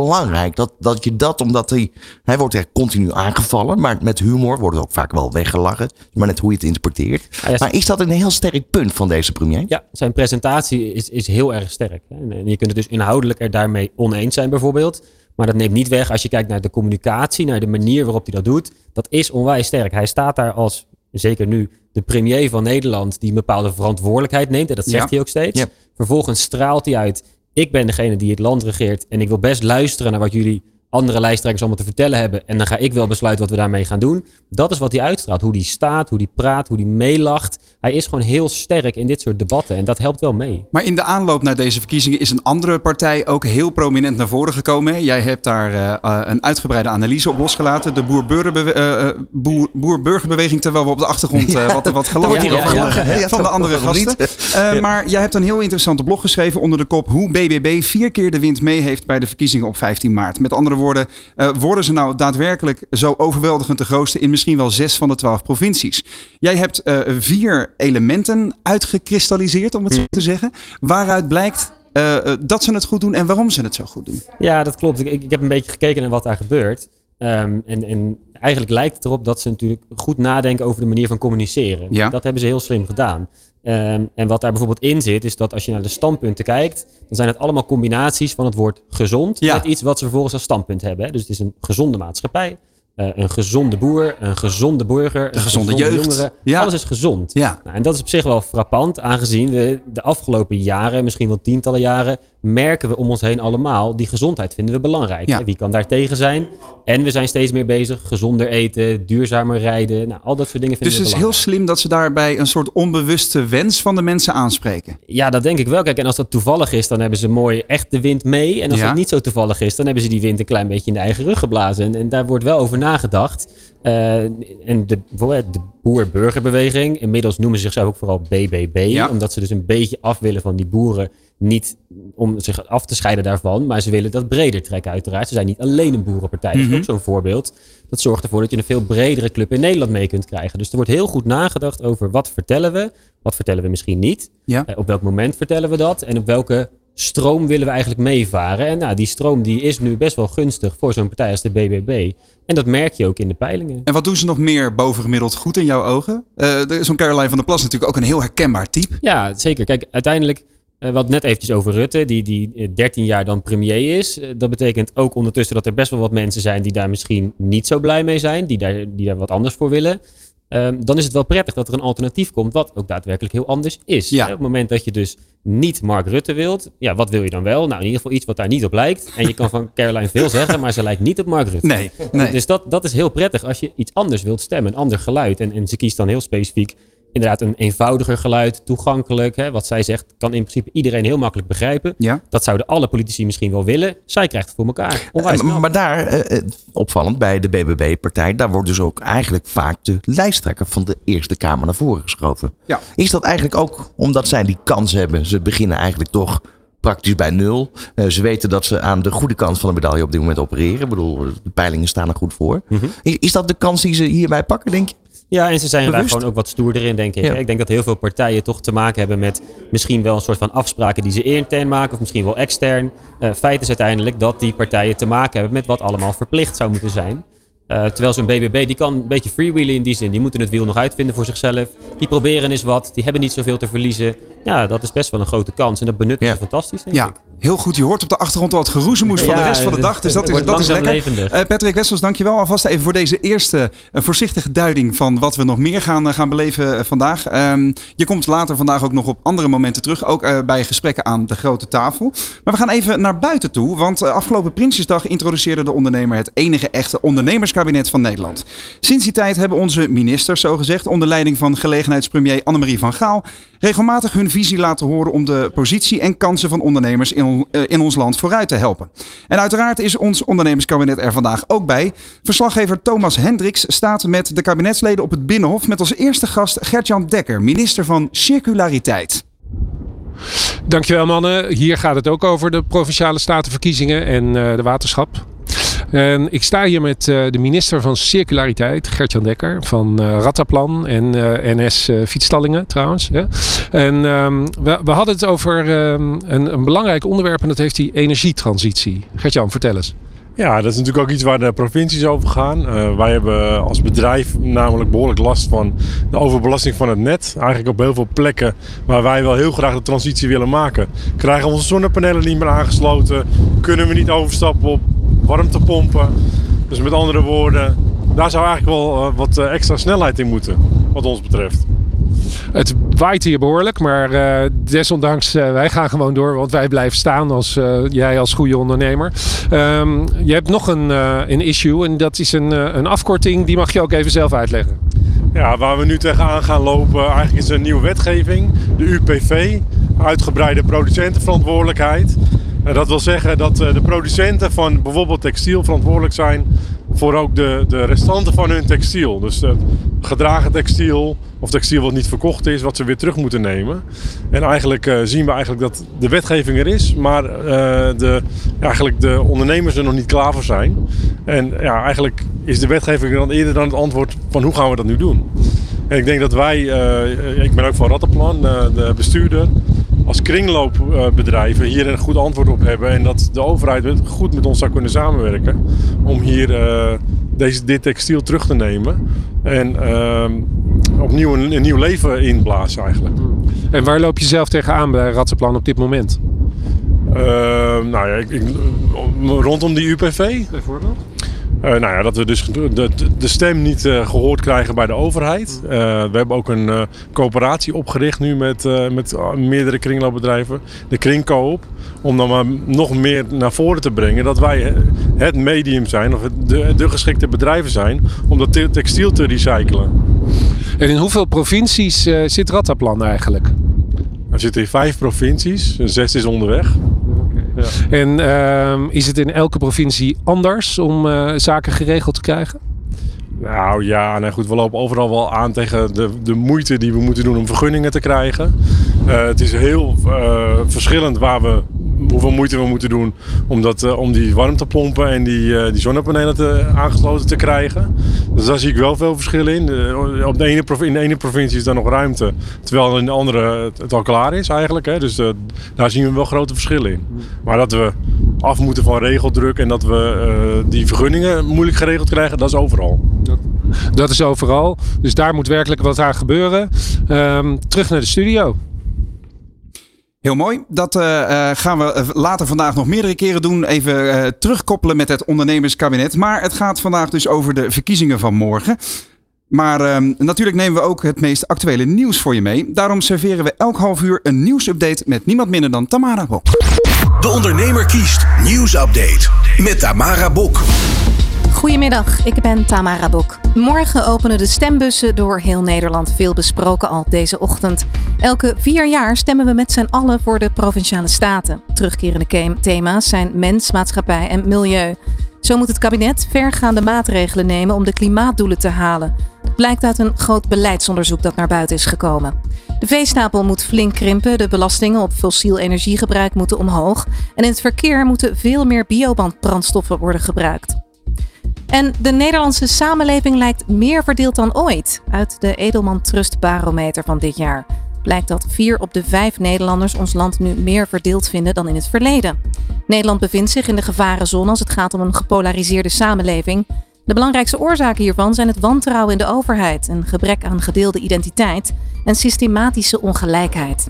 Speaker 3: dat, dat je dat, omdat hij, hij wordt echt continu aangevallen, maar met humor wordt het ook vaak wel weggelachen. Maar net hoe je het interpreteert.
Speaker 5: ja,
Speaker 3: maar is dat een heel sterk punt van deze premier?
Speaker 5: Ja, zijn presentatie is, is heel erg sterk. En, en je kunt het dus inhoudelijk er daarmee oneens zijn bijvoorbeeld. Maar dat neemt niet weg als je kijkt naar de communicatie, naar de manier waarop hij dat doet. Dat is onwijs sterk. Hij staat daar als, zeker nu, de premier van Nederland die een bepaalde verantwoordelijkheid neemt. En dat zegt
Speaker 2: Ja.
Speaker 5: hij ook steeds.
Speaker 3: Ja.
Speaker 5: Vervolgens straalt hij uit, ik ben degene die het land regeert. En ik wil best luisteren naar wat jullie andere lijsttrekkers allemaal te vertellen hebben. En dan ga ik wel besluiten wat we daarmee gaan doen. Dat is wat hij uitstraalt. Hoe hij staat, hoe hij praat, hoe hij meelacht. Hij is gewoon heel sterk in dit soort debatten. En dat helpt wel mee.
Speaker 2: Maar in de aanloop naar deze verkiezingen is een andere partij ook heel prominent naar voren gekomen. Jij hebt daar eh, eh, een uitgebreide analyse op losgelaten. De boer-burgerbewe- eh, eh, boer- boer-burgerbeweging, terwijl we op de achtergrond eh, wat, wat
Speaker 3: hier
Speaker 5: Ja,
Speaker 2: van de andere gasten. Eh, Maar jij hebt een heel interessante blog geschreven onder de kop hoe BBB vier keer de wind mee heeft bij de verkiezingen op 15 maart. Met andere woorden, eh, worden ze nou daadwerkelijk zo overweldigend de grootste in misschien wel zes van de twaalf provincies? Jij hebt eh, vier elementen uitgekristalliseerd, om het zo te zeggen, waaruit blijkt eh, dat ze het goed doen en waarom ze het zo goed doen.
Speaker 5: Ja, dat klopt. Ik, ik ik heb een beetje gekeken naar wat daar gebeurt. Ehm, en, en eigenlijk lijkt het erop dat ze natuurlijk goed nadenken over de manier van communiceren.
Speaker 2: Ja.
Speaker 5: Dat hebben ze heel slim gedaan. Ehm, en wat daar bijvoorbeeld in zit, is dat als je naar de standpunten kijkt, dan zijn het allemaal combinaties van het woord gezond
Speaker 2: Ja.
Speaker 5: met iets wat ze vervolgens als standpunt hebben. hè. Dus het is een gezonde maatschappij, eh, een gezonde boer, een gezonde burger, een
Speaker 2: gezonde jeugd. Ja.
Speaker 5: Alles is gezond.
Speaker 2: Ja.
Speaker 5: Nou, en dat is op zich wel frappant, aangezien we de afgelopen jaren, misschien wel tientallen jaren, merken we om ons heen allemaal, die gezondheid vinden we belangrijk.
Speaker 2: Ja.
Speaker 5: Wie kan daar tegen zijn? En we zijn steeds meer bezig, gezonder eten, duurzamer rijden, nou, al dat soort dingen
Speaker 2: Dus
Speaker 5: vinden
Speaker 2: het is
Speaker 5: we
Speaker 2: heel slim dat ze daarbij een soort onbewuste wens van de mensen aanspreken.
Speaker 5: Ja, dat denk ik wel. Kijk, en als dat toevallig is, dan hebben ze mooi echt de wind mee. En als
Speaker 2: Ja.
Speaker 5: dat niet zo toevallig is, dan hebben ze die wind een klein beetje in de eigen rug geblazen. En, en daar wordt wel over nagedacht. Eh, en de, de boer-burgerbeweging, inmiddels noemen ze zichzelf ook vooral BBB.
Speaker 2: Ja.
Speaker 5: Omdat ze dus een beetje af willen van die boeren. Niet om zich af te scheiden daarvan, maar ze willen dat breder trekken uiteraard. Ze zijn niet alleen een boerenpartij. Dat
Speaker 2: Mhm.
Speaker 5: is ook zo'n voorbeeld. Dat zorgt ervoor dat je een veel bredere club in Nederland mee kunt krijgen. Dus er wordt heel goed nagedacht over wat vertellen we, wat vertellen we misschien niet.
Speaker 2: Ja.
Speaker 5: Eh, op welk moment vertellen we dat? En op welke stroom willen we eigenlijk meevaren? En nou, die stroom die is nu best wel gunstig voor zo'n partij als de BBB. En dat merk je ook in de peilingen.
Speaker 2: En wat doen ze nog meer bovengemiddeld goed in jouw ogen? Eh, Zo'n Caroline van der Plas natuurlijk ook een heel herkenbaar type.
Speaker 5: Ja, zeker. Kijk, uiteindelijk, eh, wat net eventjes over Rutte, die, die eh, 13 jaar dan premier is. eh, dat betekent ook ondertussen dat er best wel wat mensen zijn die daar misschien niet zo blij mee zijn. Die daar, die daar wat anders voor willen. Ehm, dan is het wel prettig dat er een alternatief komt wat ook daadwerkelijk heel anders is.
Speaker 2: Ja.
Speaker 5: Op het moment dat je dus niet Mark Rutte wilt, ja, wat wil je dan wel? Nou, in ieder geval iets wat daar niet op lijkt. En je kan van Caroline veel zeggen, maar ze lijkt niet op Mark Rutte.
Speaker 2: Nee, nee.
Speaker 5: Dus dat, dat is heel prettig als je iets anders wilt stemmen, een ander geluid. En, en ze kiest dan heel specifiek inderdaad een eenvoudiger geluid, toegankelijk. Hè, wat zij zegt kan in principe iedereen heel makkelijk begrijpen.
Speaker 2: Ja.
Speaker 5: Dat zouden alle politici misschien wel willen. Zij krijgt het voor elkaar.
Speaker 3: Eh, maar daar, eh, eh, opvallend bij de BBB-partij, daar wordt dus ook eigenlijk vaak de lijsttrekker van de Eerste Kamer naar voren geschoven.
Speaker 2: Ja.
Speaker 3: Is dat eigenlijk ook omdat zij die kans hebben? Ze beginnen eigenlijk toch praktisch bij nul. Ze weten dat ze aan de goede kant van de medaille op dit moment opereren. Ik bedoel, de peilingen staan er goed voor.
Speaker 5: Mhm.
Speaker 3: is, is dat de kans die ze hierbij pakken, denk je?
Speaker 5: Ja, en ze zijn daar gewoon ook wat stoerder in, denk ik.
Speaker 3: Ja.
Speaker 5: Ik denk dat heel veel partijen toch te maken hebben met misschien wel een soort van afspraken die ze intern maken, of misschien wel extern. Eh feit is uiteindelijk dat die partijen te maken hebben met wat allemaal verplicht zou moeten zijn. Eh, terwijl zo'n BBB, die kan een beetje freewheelen in die zin. Die moeten het wiel nog uitvinden voor zichzelf. Die proberen eens wat. Die hebben niet zoveel te verliezen. Ja, dat is best wel een grote kans. En dat benutten
Speaker 3: Ja.
Speaker 5: ze fantastisch, denk
Speaker 2: Ja,
Speaker 5: ik.
Speaker 2: heel goed. Je hoort op de achtergrond al het geroezemoes van de rest van de dag. Dus dat is, dat is lekker. Eh, Patrick Wessels, dankjewel alvast even voor deze eerste voorzichtige duiding van wat we nog meer gaan, eh, gaan beleven eh, vandaag. Ehm, je komt later vandaag ook nog op andere momenten terug, ook bij gesprekken aan de grote tafel. Maar we gaan even naar buiten toe, want afgelopen Prinsjesdag introduceerde de ondernemer het enige echte ondernemerskabinet van Nederland. Sinds die tijd hebben onze ministers, zogezegd, onder leiding van gelegenheidspremier Annemarie van Gaal, regelmatig hun visie laten horen om de positie en kansen van ondernemers in, eh, in ons land vooruit te helpen. En uiteraard is ons ondernemerskabinet er vandaag ook bij. Verslaggever Thomas Hendricks staat met de kabinetsleden op het Binnenhof met als eerste gast Gertjan Dekker, minister van Circulariteit.
Speaker 6: Dankjewel mannen. Hier gaat het ook over de provinciale statenverkiezingen en eh, de waterschap. Ik sta hier met eh, de minister van Circulariteit, Gertjan Dekker, van eh Rattaplan en eh, NS Fietsstallingen trouwens. En ehm, we, hadden het over ehm, een, een belangrijk onderwerp en dat heeft die energietransitie. Gertjan, vertel eens.
Speaker 7: Ja, dat is natuurlijk ook iets waar de provincies over gaan. Wij hebben als bedrijf namelijk behoorlijk last van de overbelasting van het net. Eigenlijk op heel veel plekken waar wij wel heel graag de transitie willen maken. Krijgen onze zonnepanelen niet meer aangesloten. Kunnen we niet overstappen op warmtepompen. Dus met andere woorden, daar zou eigenlijk wel eh, wat eh, extra snelheid in moeten, wat ons betreft.
Speaker 6: Het waait hier behoorlijk, maar eh, desondanks, wij gaan gewoon door, want wij blijven staan als jij als goede ondernemer. Ehm, je hebt nog een, een issue en dat is een, een afkorting, die mag je ook even zelf uitleggen.
Speaker 7: Ja, waar we nu tegenaan gaan lopen, eigenlijk is een nieuwe wetgeving, de UPV, uitgebreide producentenverantwoordelijkheid. Dat wil zeggen dat eh, de producenten van bijvoorbeeld textiel verantwoordelijk zijn voor ook de, de restanten van hun textiel. Dus eh, gedragen textiel of textiel wat niet verkocht is, wat ze weer terug moeten nemen. En eigenlijk eh, zien we eigenlijk dat de wetgeving er is, maar de, eigenlijk de ondernemers er nog niet klaar voor zijn. En ja, eigenlijk is de wetgeving dan eerder dan het antwoord van hoe gaan we dat nu doen. En ik denk dat wij, ik ben ook van Rattenplan, de bestuurder, als kringloopbedrijven hier een goed antwoord op hebben. En dat de overheid goed met ons zou kunnen samenwerken om hier eh, deze, dit textiel terug te nemen. En ehm, opnieuw een, een nieuw leven inblazen eigenlijk.
Speaker 6: En waar loop je zelf tegenaan bij Ratsenplan op dit moment?
Speaker 7: Ehm, nou ja, ik, ik- rondom die UPV.
Speaker 6: Bijvoorbeeld?
Speaker 7: Eh, nou ja, dat we dus de, de, de stem niet eh, gehoord krijgen bij de overheid. Eh, we hebben ook een coöperatie opgericht nu met, met meerdere kringloopbedrijven. De Kringkoop. Om dan maar nog meer naar voren te brengen dat wij het medium zijn, of de, de geschikte bedrijven zijn, om dat te- textiel te recyclen.
Speaker 6: En in hoeveel provincies zit Rattaplan eigenlijk?
Speaker 7: Er zitten hier vijf provincies, zes is onderweg.
Speaker 6: En ehm, is het in elke provincie anders om eh, zaken geregeld te krijgen?
Speaker 7: Nou ja, nou goed, we lopen overal wel aan tegen de, de moeite die we moeten doen om vergunningen te krijgen. Eh, het is heel eh, verschillend waar we, hoeveel moeite we moeten doen om, dat, eh, om die warmtepompen en die, eh, die zonnepanelen te, aangesloten te krijgen. Dus daar zie ik wel veel verschil in. Op de ene, in de ene provincie is er nog ruimte, terwijl in de andere het, al klaar is eigenlijk. Hè. Dus eh, daar zien we wel grote verschillen in. Maar dat we af moeten van regeldruk en dat we die vergunningen moeilijk geregeld krijgen, dat is overal.
Speaker 6: Dat is overal. Dus daar moet werkelijk wat aan gebeuren. Ehm, terug naar de studio.
Speaker 2: Heel mooi. Dat eh, eh, gaan we eh, later vandaag nog meerdere keren doen. Even terugkoppelen met het ondernemerskabinet. Maar het gaat vandaag dus over de verkiezingen van morgen. Maar ehm, natuurlijk nemen we ook het meest actuele nieuws voor je mee. Daarom serveren we elk half uur een nieuwsupdate met niemand minder dan Tamara Bok.
Speaker 1: De Ondernemer kiest nieuwsupdate met Tamara Bok.
Speaker 8: Goedemiddag, ik ben Tamara Bok. Morgen openen de stembussen door heel Nederland, veel besproken al deze ochtend. Elke vier jaar stemmen we met z'n allen voor de provinciale staten. Terugkerende ke- thema's zijn mens, maatschappij en milieu. Zo moet het kabinet vergaande maatregelen nemen om de klimaatdoelen te halen. Dat blijkt uit een groot beleidsonderzoek dat naar buiten is gekomen. De veestapel moet flink krimpen, de belastingen op fossiel energiegebruik moeten omhoog en in het verkeer moeten veel meer biobandbrandstoffen worden gebruikt. En de Nederlandse samenleving lijkt meer verdeeld dan ooit. Uit de Edelman Trust Barometer van dit jaar blijkt dat vier op de vijf Nederlanders ons land nu meer verdeeld vinden dan in het verleden. Nederland bevindt zich in de gevarenzone als het gaat om een gepolariseerde samenleving. De belangrijkste oorzaken hiervan zijn het wantrouwen in de overheid, een gebrek aan gedeelde identiteit en systematische ongelijkheid.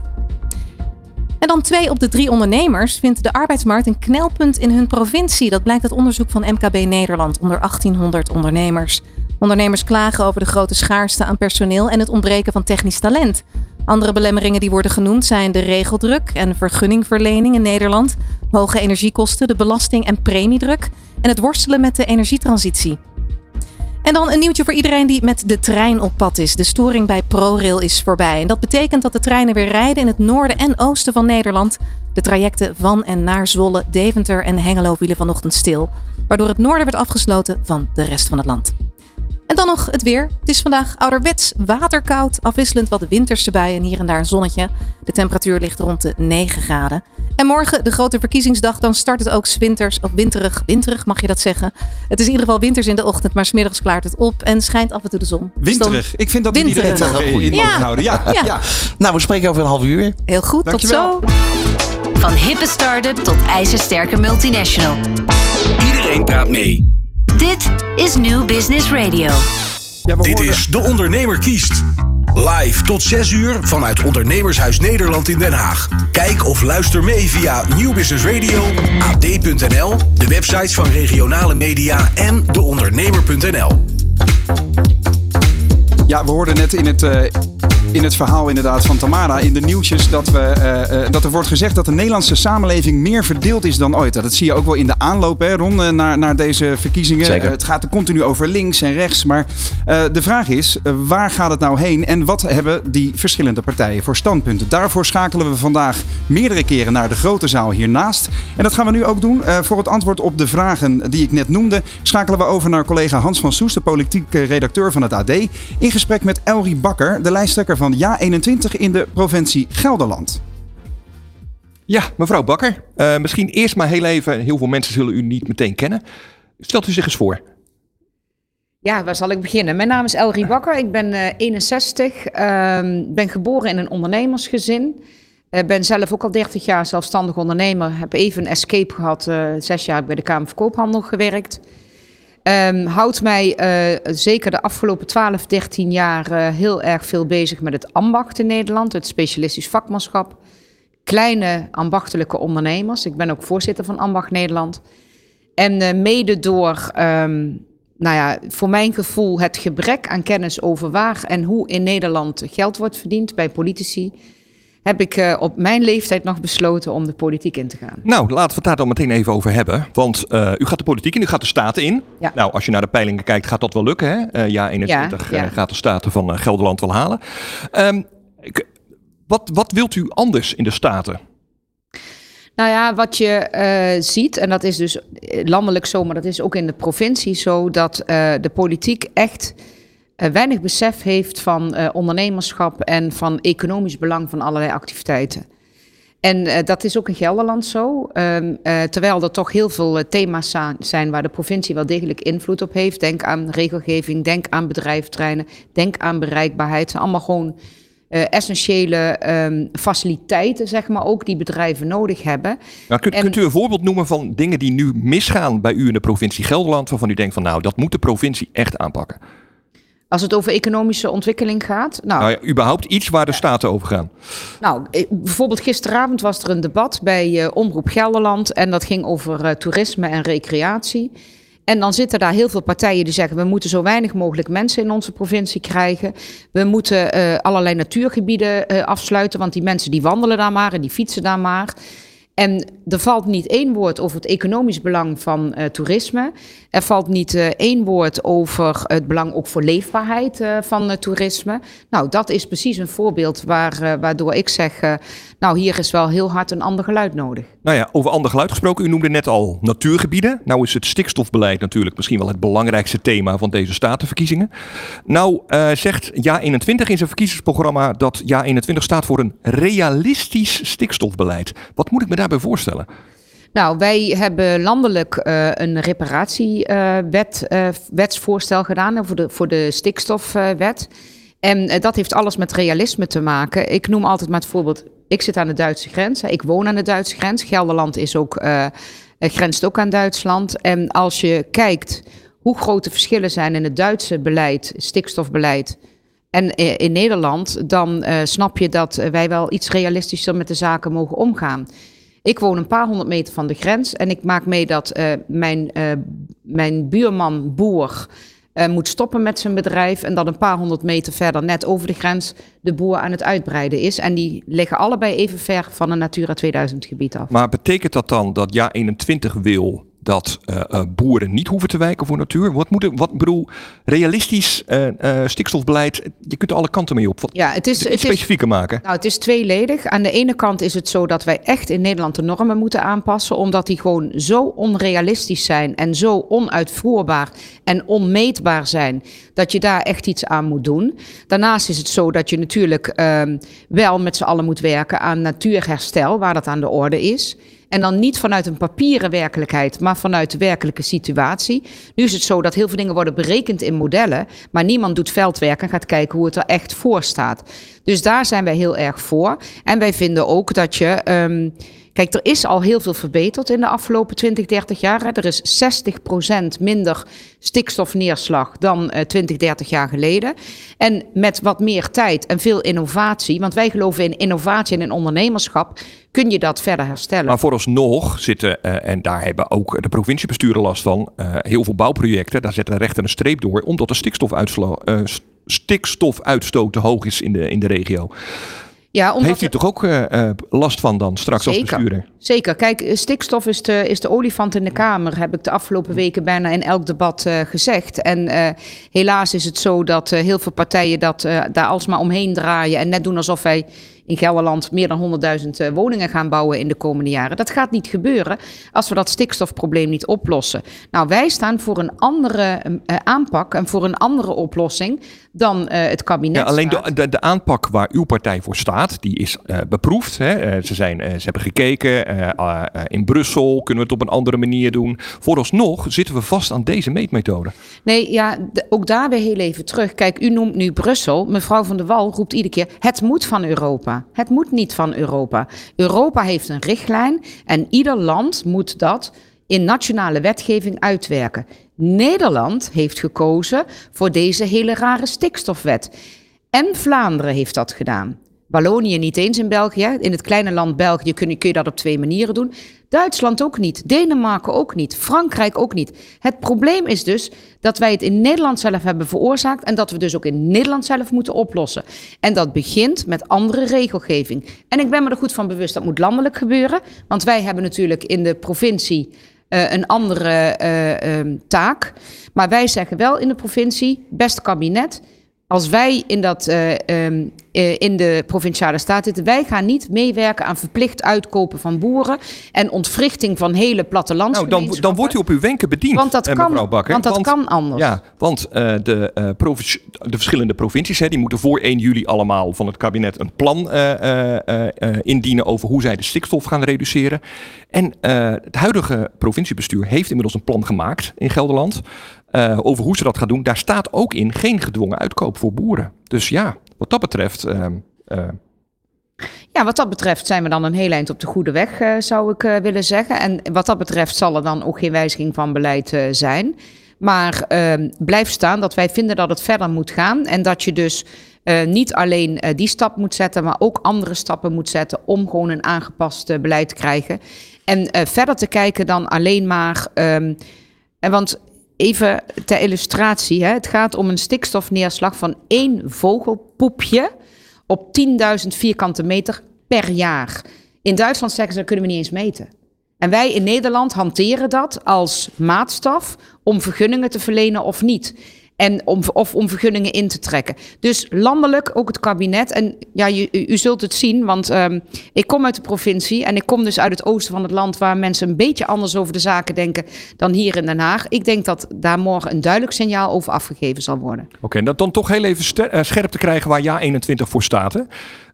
Speaker 8: En dan twee op de drie ondernemers vindt de arbeidsmarkt een knelpunt in hun provincie. Dat blijkt uit onderzoek van MKB Nederland onder 1800 ondernemers. Ondernemers klagen over de grote schaarste aan personeel en het ontbreken van technisch talent. Andere belemmeringen die worden genoemd zijn de regeldruk en vergunningverlening in Nederland, hoge energiekosten, de belasting- en premiedruk en het worstelen met de energietransitie. En dan een nieuwtje voor iedereen die met de trein op pad is. De storing bij ProRail is voorbij. En dat betekent dat de treinen weer rijden in het noorden en oosten van Nederland. De trajecten van en naar Zwolle, Deventer en Hengelo vielen vanochtend stil. Waardoor het noorden werd afgesloten van de rest van het land. En dan nog het weer. Het is vandaag ouderwets waterkoud, afwisselend wat winterse buien en hier en daar een zonnetje. De temperatuur ligt rond de 9 graden. En morgen, de grote verkiezingsdag, dan start het ook winters, of winterig, winterig mag je dat zeggen. Het is in ieder geval winters in de ochtend, maar smiddags klaart het op en schijnt af en toe de zon. Dus
Speaker 2: Winterig. Ik vind dat we die
Speaker 8: Winterig.
Speaker 2: direct ook in
Speaker 8: Ja.
Speaker 2: mogen houden. Ja,
Speaker 8: Ja.
Speaker 2: ja.
Speaker 3: Nou, we spreken over een half uur.
Speaker 8: Heel goed,
Speaker 2: Dankjewel.
Speaker 8: tot zo.
Speaker 9: Van hippe start-up tot ijzersterke multinational.
Speaker 1: Iedereen praat mee.
Speaker 9: Dit is New Business Radio.
Speaker 2: Ja,
Speaker 1: Dit is De Ondernemer kiest. Live tot 6 uur vanuit Ondernemershuis Nederland in Den Haag. Kijk of luister mee via Nieuw Business Radio, ad.nl, de websites van regionale media en deondernemer.nl.
Speaker 2: Ja, we hoorden net in het, eh, in het verhaal inderdaad van Tamara in de nieuwtjes dat, we, eh, eh, dat er wordt gezegd dat de Nederlandse samenleving meer verdeeld is dan ooit. Dat zie je ook wel in de aanloop hè, Ron, eh, naar, naar deze verkiezingen.
Speaker 3: Zeker.
Speaker 2: Het gaat er continu over links en rechts. Maar de vraag is, waar gaat het nou heen en wat hebben die verschillende partijen voor standpunten? Daarvoor schakelen we vandaag meerdere keren naar de grote zaal hiernaast. En dat gaan we nu ook doen. Voor het antwoord op de vragen die ik net noemde, schakelen we over naar collega Hans van Soes, de politiek eh, redacteur van het AD. In gesprek met Elrie Bakker, de lijsttrekker van Ja21 in de provincie Gelderland.
Speaker 10: Ja, mevrouw Bakker. eh, misschien eerst maar heel even, heel veel mensen zullen u niet meteen kennen. Stelt u zich eens voor.
Speaker 11: Ja, waar zal ik beginnen? Mijn naam is Elrie Bakker, ik ben eh, 61, ehm, ben geboren in een ondernemersgezin. Ik ben zelf ook al 30 jaar zelfstandig ondernemer. Heb even een escape gehad, eh, zes jaar bij de Kamer van Koophandel gewerkt. Ehm houdt mij eh, zeker de afgelopen 12, 13 jaar eh, heel erg veel bezig met het ambacht in Nederland, het specialistisch vakmanschap. Kleine ambachtelijke ondernemers. Ik ben ook voorzitter van Ambacht Nederland. En eh, mede door, ehm, nou ja, voor mijn gevoel het gebrek aan kennis over waar en hoe in Nederland geld wordt verdiend bij politici, heb ik eh, op mijn leeftijd nog besloten om de politiek in te gaan.
Speaker 10: Nou, laten we het daar dan meteen even over hebben. Want eh, u gaat de politiek in, u gaat de Staten in.
Speaker 11: Ja.
Speaker 10: Nou, als je naar de peilingen kijkt, gaat dat wel lukken. Hè? Eh, ja, 21
Speaker 11: Ja, ja.
Speaker 10: gaat de Staten van Gelderland wel halen. Ehm, ik- wat, wat wilt u anders in de Staten?
Speaker 11: Nou ja, wat je ziet, en dat is dus landelijk zo, maar dat is ook in de provincie zo, dat de politiek echt weinig besef heeft van eh, ondernemerschap en van economisch belang van allerlei activiteiten. En eh, dat is ook in Gelderland zo. Ehm, eh, terwijl er toch heel veel eh, thema's zijn waar de provincie wel degelijk invloed op heeft. Denk aan regelgeving, denk aan bedrijfterreinen, denk aan bereikbaarheid. Allemaal gewoon eh, essentiële ehm, faciliteiten, zeg maar ook, die bedrijven nodig hebben.
Speaker 10: Nou, kunt,
Speaker 11: En-
Speaker 10: kunt u een voorbeeld noemen van dingen die nu misgaan bij u in de provincie Gelderland, waarvan u denkt van nou, dat moet de provincie echt aanpakken?
Speaker 11: Als het over economische ontwikkeling gaat. Nou,
Speaker 10: Nou ja, überhaupt iets waar de Staten over gaan.
Speaker 11: Nou, bijvoorbeeld gisteravond was er een debat bij eh, Omroep Gelderland en dat ging over eh, toerisme en recreatie. En dan zitten daar heel veel partijen die zeggen: we moeten zo weinig mogelijk mensen in onze provincie krijgen. We moeten eh, allerlei natuurgebieden afsluiten, want die mensen die wandelen daar maar en die fietsen daar maar. En er valt niet één woord over het economisch belang van eh, toerisme. Er valt niet eh, één woord over het belang ook voor leefbaarheid eh, van toerisme. Nou, dat is precies een voorbeeld waar, waardoor ik zeg, nou hier is wel heel hard een ander geluid nodig.
Speaker 10: Nou ja, over ander geluid gesproken. U noemde net al natuurgebieden. Nou is het stikstofbeleid natuurlijk misschien wel het belangrijkste thema van deze statenverkiezingen. Nou eh, zegt Ja21 in zijn verkiezingsprogramma dat Ja21 staat voor een realistisch stikstofbeleid. Wat moet ik me daarbij voorstellen?
Speaker 11: Nou, wij hebben landelijk eh, een reparatiewet, eh, wetsvoorstel gedaan voor de, voor de stikstofwet. en dat heeft alles met realisme te maken. Ik noem altijd maar het voorbeeld, ik zit aan de Duitse grens, ik woon aan de Duitse grens. Gelderland is ook, eh, eh, grenst ook aan Duitsland. En als je kijkt hoe grote verschillen zijn in het Duitse beleid, stikstofbeleid, en eh, in Nederland, dan snap je dat wij wel iets realistischer met de zaken mogen omgaan. Ik woon een paar honderd meter van de grens en ik maak mee dat mijn, mijn buurman, boer, eh, moet stoppen met zijn bedrijf. En dat een paar honderd meter verder, net over de grens, de boer aan het uitbreiden is. En die liggen allebei even ver van een Natura 2000 gebied af.
Speaker 10: Maar betekent dat dan dat Ja21 wil dat eh, eh, boeren niet hoeven te wijken voor natuur? Wat moet er, wat bedoel, realistisch eh, stikstofbeleid, je kunt er alle kanten mee op. Wat,
Speaker 11: Ja, het is, het is,
Speaker 10: specifieker maken.
Speaker 11: nou, het is tweeledig. Aan de ene kant is het zo dat wij echt in Nederland de normen moeten aanpassen, omdat die gewoon zo onrealistisch zijn en zo onuitvoerbaar en onmeetbaar zijn, dat je daar echt iets aan moet doen. Daarnaast is het zo dat je natuurlijk ehm, wel met z'n allen moet werken aan natuurherstel, waar dat aan de orde is. En dan niet vanuit een papieren werkelijkheid, maar vanuit de werkelijke situatie. Nu is het zo dat heel veel dingen worden berekend in modellen, maar niemand doet veldwerk en gaat kijken hoe het er echt voor staat. Dus daar zijn wij heel erg voor. En wij vinden ook dat je. ehm, Kijk, er is al heel veel verbeterd in de afgelopen 20, 30 jaar. Er is 60% minder stikstofneerslag dan eh 20, 30 jaar geleden. En met wat meer tijd en veel innovatie, want wij geloven in innovatie en in ondernemerschap, kun je dat verder herstellen.
Speaker 10: Maar vooralsnog zitten, eh, en daar hebben ook de provinciebesturen last van, eh, heel veel bouwprojecten, daar zetten de rechter een streep door, omdat de eh, stikstofuitstoot te hoog is in de, in de regio.
Speaker 11: Ja, omdat
Speaker 10: Heeft u toch ook eh, eh, last van dan straks als
Speaker 11: Zeker.
Speaker 10: bestuurder?
Speaker 11: Zeker. Kijk, eh, stikstof is de, is de olifant in de Kamer, heb ik de afgelopen weken bijna in elk debat gezegd. En helaas is het zo dat heel veel partijen dat, daar alsmaar omheen draaien en net doen alsof wij in Gelderland meer dan 100.000 eh, woningen gaan bouwen in de komende jaren. Dat gaat niet gebeuren als we dat stikstofprobleem niet oplossen. Nou, wij staan voor een andere eh, aanpak en voor een andere oplossing dan eh, het kabinet.
Speaker 10: Ja, alleen de, de, de aanpak waar uw partij voor staat, die is beproefd. Hè? Ze, zijn, ze hebben gekeken. in Brussel kunnen we het op een andere manier doen. Vooralsnog zitten we vast aan deze meetmethode.
Speaker 11: Nee, ja, de- ook daar weer heel even terug. Kijk, u noemt nu Brussel. Mevrouw van der Wal roept iedere keer: het moet van Europa. Het moet niet van Europa. Europa heeft een richtlijn en ieder land moet dat in nationale wetgeving uitwerken. Nederland heeft gekozen voor deze hele rare stikstofwet. En Vlaanderen heeft dat gedaan. Wallonië niet eens in België. In het kleine land België kun je, kun je dat op twee manieren doen. Duitsland ook niet. Denemarken ook niet. Frankrijk ook niet. Het probleem is dus dat wij het in Nederland zelf hebben veroorzaakt. En dat we dus ook in Nederland zelf moeten oplossen. En dat begint met andere regelgeving. En ik ben me er goed van bewust dat moet landelijk gebeuren. Want wij hebben natuurlijk in de provincie eh, een andere eh, ehm, taak. Maar wij zeggen wel in de provincie, beste kabinet, als wij in, dat, eh, ehm, eh, in de provinciale staat zitten, wij gaan niet meewerken aan verplicht uitkopen van boeren en ontwrichting van hele
Speaker 10: Nou, dan,
Speaker 11: plattelandsgemeenschappen.
Speaker 10: dan wordt u op uw wenken bediend,
Speaker 11: Want dat
Speaker 10: eh,
Speaker 11: kan-
Speaker 10: mevrouw Bakker.
Speaker 11: want dat kan anders.
Speaker 10: Ja, want de, de verschillende provincies hè, die moeten voor 1 juli allemaal van het kabinet een plan indienen over hoe zij de stikstof gaan reduceren. En het huidige provinciebestuur heeft inmiddels een plan gemaakt in Gelderland eh, over hoe ze dat gaan doen. Daar staat ook in geen gedwongen uitkoop voor boeren. Dus ja, wat dat betreft. ehm, eh,
Speaker 11: Ja, wat dat betreft zijn we dan een heel eind op de goede weg, eh, zou ik willen zeggen. En wat dat betreft zal er dan ook geen wijziging van beleid zijn. Maar ehm, blijf staan dat wij vinden dat het verder moet gaan. En dat je dus niet alleen die stap moet zetten, maar ook andere stappen moet zetten om gewoon een aangepast beleid te krijgen. En verder te kijken dan alleen maar. ehm, en want even ter illustratie, hè, het gaat om een stikstofneerslag van één vogelpoepje op 10.000 vierkante meter per jaar. In Duitsland zeggen ze dat kunnen we niet eens meten. En wij in Nederland hanteren dat als maatstaf om vergunningen te verlenen of niet. En om, of om vergunningen in te trekken. Dus landelijk ook het kabinet. En ja, u, zult het zien, want ehm, ik kom uit de provincie. En ik kom dus uit het oosten van het land, waar mensen een beetje anders over de zaken denken dan hier in Den Haag. Ik denk dat daar morgen een duidelijk signaal over afgegeven zal worden.
Speaker 10: Oké, en dat dan toch heel even eh, scherp te krijgen waar ja 21 voor staat. Hè?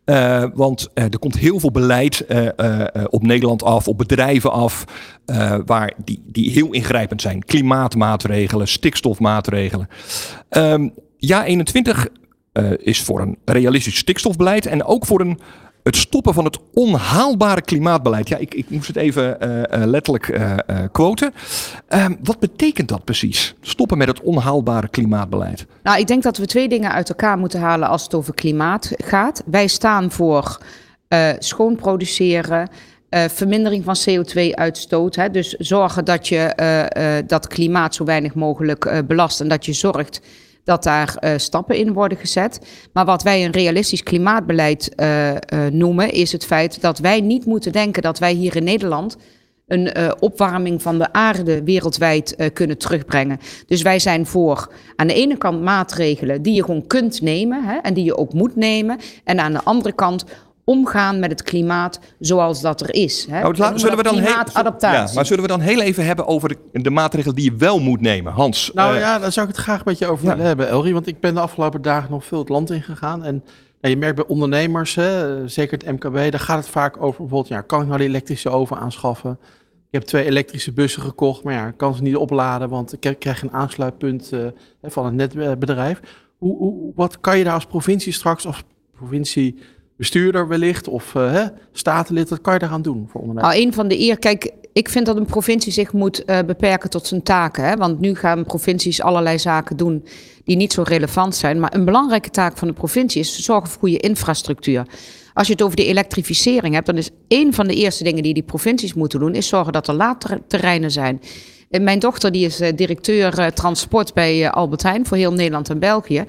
Speaker 10: Eh, want eh, er komt heel veel beleid eh, op Nederland af, op bedrijven af, waar die, die heel ingrijpend zijn. Klimaatmaatregelen, stikstofmaatregelen. Ehm, ja 21 eh, is voor een realistisch stikstofbeleid en ook voor een, het stoppen van het onhaalbare klimaatbeleid. Ja, ik, ik moest het even eh, eh, letterlijk eh, quoten. Ehm, wat betekent dat precies? Stoppen met het onhaalbare klimaatbeleid.
Speaker 11: Nou, ik denk dat we twee dingen uit elkaar moeten halen als het over klimaat gaat. Wij staan voor schoon produceren, vermindering van CO2-uitstoot. Hè? Dus zorgen dat je dat klimaat zo weinig mogelijk belast en dat je zorgt dat daar eh, stappen in worden gezet. Maar wat wij een realistisch klimaatbeleid eh, eh, noemen, is het feit dat wij niet moeten denken dat wij hier in Nederland een opwarming van de aarde wereldwijd kunnen terugbrengen. Dus wij zijn voor aan de ene kant maatregelen die je gewoon kunt nemen hè, en die je ook moet nemen. En aan de andere kant omgaan met het klimaat zoals dat er is. Hè.
Speaker 10: Nou, zullen we dan heel,
Speaker 11: klimaatadaptatie.
Speaker 10: ja, maar zullen we dan heel even hebben over de, de maatregelen die je wel moet nemen? Hans,
Speaker 4: Nou
Speaker 10: eh,
Speaker 4: ja, daar zou ik het graag met je over willen hebben, Elrie. Want ik ben de afgelopen dagen nog veel het land ingegaan. En ja, je merkt bij ondernemers, hè, zeker het MKB, daar gaat het vaak over bijvoorbeeld, ja, kan ik nou die elektrische oven aanschaffen? Ik heb twee elektrische bussen gekocht, maar ja, ik kan ze niet opladen, want ik krijg een aansluitpunt eh, van het netbedrijf. Hoe, hoe, wat kan je daar als provincie straks, als provinciebestuurder wellicht, of eh, hè, statenlid, wat kan je daaraan doen voor ondernemers?
Speaker 11: Nou, een van de eer. Kijk, ik vind dat een provincie zich moet eh, beperken tot zijn taken. Hè? Want nu gaan provincies allerlei zaken doen die niet zo relevant zijn. Maar een belangrijke taak van de provincie is zorgen voor goede infrastructuur. Als je het over de elektrificering hebt, dan is een van de eerste dingen die die provincies moeten doen, is zorgen dat er laadterreinen zijn. En mijn dochter die is eh, directeur transport bij Albert Heijn voor heel Nederland en België.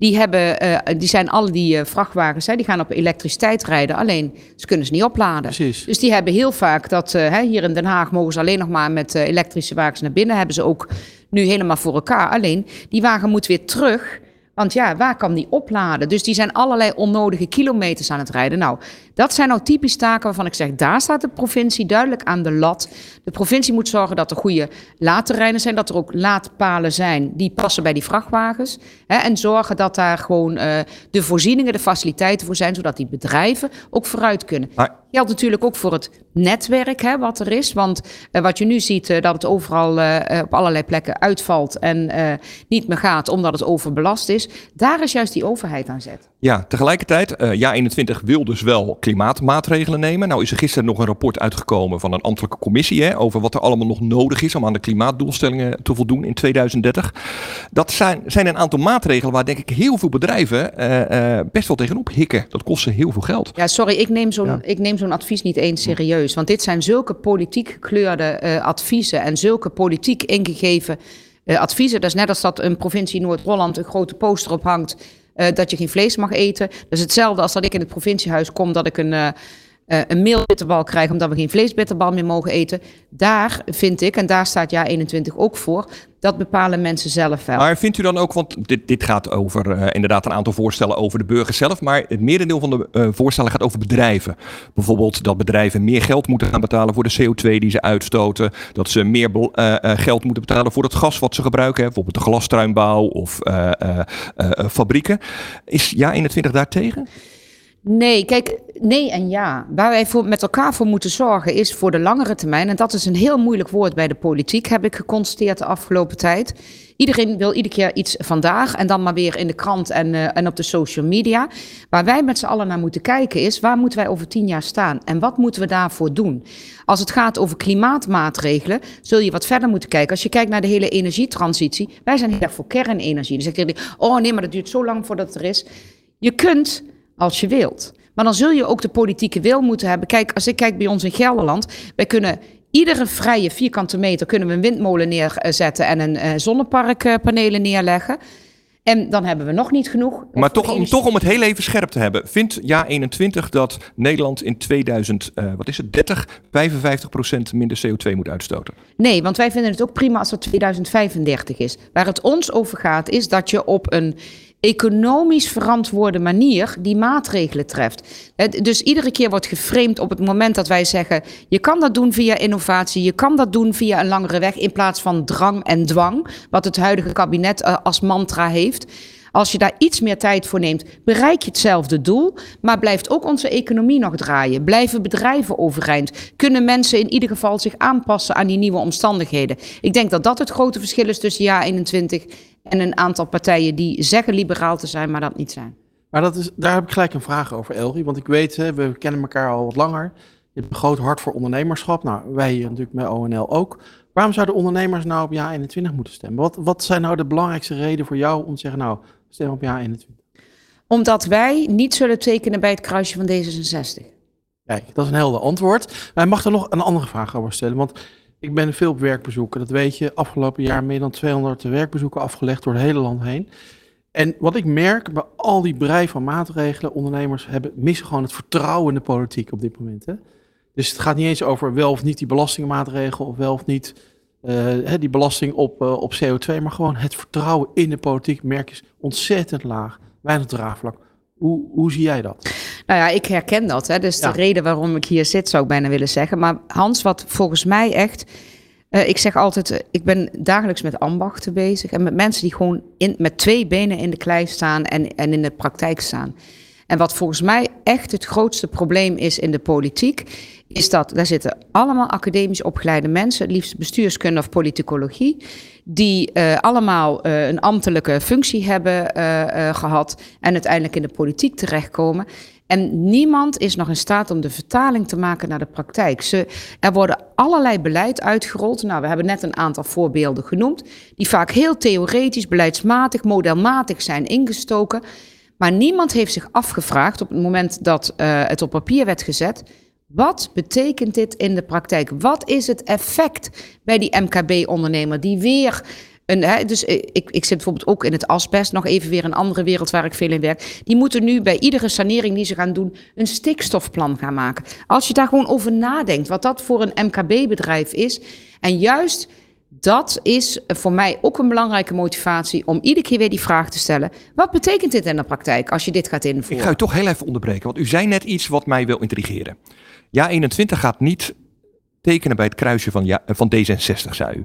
Speaker 11: Die, hebben, eh, die zijn alle die eh, vrachtwagens, hè, die gaan op elektriciteit rijden. Alleen ze kunnen ze niet opladen.
Speaker 4: Precies.
Speaker 11: Dus die hebben heel vaak dat eh, hè, hier in Den Haag mogen ze alleen nog maar met elektrische wagens naar binnen. Hebben ze ook nu helemaal voor elkaar. Alleen die wagen moet weer terug. Want ja, waar kan die opladen? Dus die zijn allerlei onnodige kilometers aan het rijden. Nou, dat zijn nou typisch taken waarvan ik zeg, daar staat de provincie duidelijk aan de lat. De provincie moet zorgen dat er goede laadterreinen zijn, dat er ook laadpalen zijn die passen bij die vrachtwagens. Hè, en zorgen dat daar gewoon eh, de voorzieningen, de faciliteiten voor zijn, zodat die bedrijven ook vooruit kunnen.
Speaker 10: Maar-
Speaker 11: Geldt natuurlijk ook voor het netwerk hè, wat er is. Want eh, wat je nu ziet, eh, dat het overal op allerlei plekken uitvalt en niet meer gaat omdat het overbelast is. Daar is juist die overheid aan zet.
Speaker 10: Ja, tegelijkertijd, ja 21 wil dus wel klimaatmaatregelen nemen. Nou is er gisteren nog een rapport uitgekomen van een ambtelijke commissie hè, over wat er allemaal nog nodig is om aan de klimaatdoelstellingen te voldoen in 2030. Dat zijn, zijn een aantal maatregelen waar denk ik heel veel bedrijven eh, eh, best wel tegenop hikken. Dat kost ze heel veel geld.
Speaker 11: Ja, sorry, ik neem zo'n
Speaker 10: Ja.
Speaker 11: ik neem zo'n advies niet eens serieus. Want dit zijn zulke politiek gekleurde eh, adviezen en zulke politiek ingegeven eh, adviezen. Dat is net als dat een provincie Noord-Holland een grote poster ophangt dat je geen vlees mag eten. Is hetzelfde als dat ik in het provinciehuis kom dat ik een, eh, een meelbitterbal krijg omdat we geen vleesbitterbal meer mogen eten. Daar vind ik, en daar staat jaar 21 ook voor, dat bepalen mensen zelf wel.
Speaker 10: Maar vindt u dan ook, want dit, dit gaat over eh, inderdaad een aantal voorstellen over de burger zelf, maar het merendeel van de eh, voorstellen gaat over bedrijven. Bijvoorbeeld dat bedrijven meer geld moeten gaan betalen voor de CO2 die ze uitstoten, dat ze meer geld moeten betalen voor het gas wat ze gebruiken, bijvoorbeeld de glastruimbouw of fabrieken. Is ja 21 daar tegen?
Speaker 11: Nee, kijk, nee en ja. Waar wij met elkaar voor moeten zorgen is voor de langere termijn. En dat is een heel moeilijk woord bij de politiek, heb ik geconstateerd de afgelopen tijd. Iedereen wil iedere keer iets vandaag en dan maar weer in de krant en, eh, en op de social media. Waar wij met z'n allen naar moeten kijken is, waar moeten wij over tien jaar staan? En wat moeten we daarvoor doen? Als het gaat over klimaatmaatregelen, zul je wat verder moeten kijken. Als je kijkt naar de hele energietransitie, wij zijn heel erg voor kernenergie. Dan zegt iedereen, oh nee, maar dat duurt zo lang voordat het er is. Je kunt als je wilt. Maar dan zul je ook de politieke wil moeten hebben. Kijk, als ik kijk bij ons in Gelderland, wij kunnen iedere vrije vierkante meter kunnen we een windmolen neerzetten en een eh, zonneparkpanelen neerleggen. En dan hebben we nog niet genoeg.
Speaker 10: Maar toch, om, toch om het heel even scherp te hebben. Vindt ja 21 dat Nederland in 2000, eh, wat is het, 30, 55% minder CO2 moet uitstoten?
Speaker 11: Nee, want wij vinden het ook prima als het 2035 is. Waar het ons over gaat, is dat je op een economisch verantwoorde manier die maatregelen treft. Dus iedere keer wordt geframed op het moment dat wij zeggen: je kan dat doen via innovatie, je kan dat doen via een langere weg in plaats van drang en dwang, wat het huidige kabinet eh, als mantra heeft. Als je daar iets meer tijd voor neemt, bereik je hetzelfde doel, maar blijft ook onze economie nog draaien. Blijven bedrijven overeind? Kunnen mensen in ieder geval zich aanpassen aan die nieuwe omstandigheden? Ik denk dat dat het grote verschil is tussen jaar 21 en een aantal partijen die zeggen liberaal te zijn, maar dat niet zijn.
Speaker 4: Maar dat is, daar heb ik gelijk een vraag over, Elgie. Want ik weet, we kennen elkaar al wat langer. Je hebt een groot hart voor ondernemerschap. Nou, wij hier natuurlijk met ONL ook. Waarom zouden ondernemers nou op jaar 21 moeten stemmen? Wat, wat zijn nou de belangrijkste redenen voor jou om te zeggen, nou, stem op jaar 21?
Speaker 11: Omdat wij niet zullen tekenen bij het kruisje van D66.
Speaker 4: Kijk, dat is een helder antwoord. Maar mag er nog een andere vraag over stellen. Want ik ben veel op werkbezoeken. Dat weet je, afgelopen jaar meer dan 200 werkbezoeken afgelegd door het hele land heen. En wat ik merk bij al die brei van maatregelen, ondernemers hebben, missen gewoon het vertrouwen in de politiek op dit moment. Hè? Dus het gaat niet eens over wel of niet die belastingmaatregel of wel of niet eh, die belasting op, eh, op CO2, maar gewoon het vertrouwen in de politiek merk is ontzettend laag. Weinig draagvlak. Hoe, hoe zie jij dat?
Speaker 11: Nou ja, ik herken dat. Hè. Dus
Speaker 4: Ja.
Speaker 11: de reden waarom ik hier zit, zou ik bijna willen zeggen. Maar Hans, wat volgens mij echt. eh, ik zeg altijd, eh, ik ben dagelijks met ambachten bezig. En met mensen die gewoon in, met twee benen in de klei staan en, en in de praktijk staan. En wat volgens mij echt het grootste probleem is in de politiek, is dat daar zitten allemaal academisch opgeleide mensen, het liefst bestuurskunde of politicologie, die eh, allemaal eh, een ambtelijke functie hebben eh, eh, gehad en uiteindelijk in de politiek terechtkomen. En niemand is nog in staat om de vertaling te maken naar de praktijk. Ze, er worden allerlei beleid uitgerold. Nou, we hebben net een aantal voorbeelden genoemd, die vaak heel theoretisch, beleidsmatig, modelmatig zijn ingestoken. Maar niemand heeft zich afgevraagd op het moment dat het op papier werd gezet. Wat betekent dit in de praktijk? Wat is het effect bij die MKB-ondernemer die weer. Een, hè, dus eh, ik, ik zit bijvoorbeeld ook in het asbest, nog even weer een andere wereld waar ik veel in werk. Die moeten nu bij iedere sanering die ze gaan doen, een stikstofplan gaan maken. Als je daar gewoon over nadenkt, wat dat voor een MKB-bedrijf is. En juist dat is voor mij ook een belangrijke motivatie om iedere keer weer die vraag te stellen: wat betekent dit in de praktijk als je dit gaat invoeren?
Speaker 10: Ik ga u toch heel even onderbreken, want u zei net iets wat mij wil intrigeren. Ja, 21 gaat niet tekenen bij het kruisje van, ja, van D66, zei u.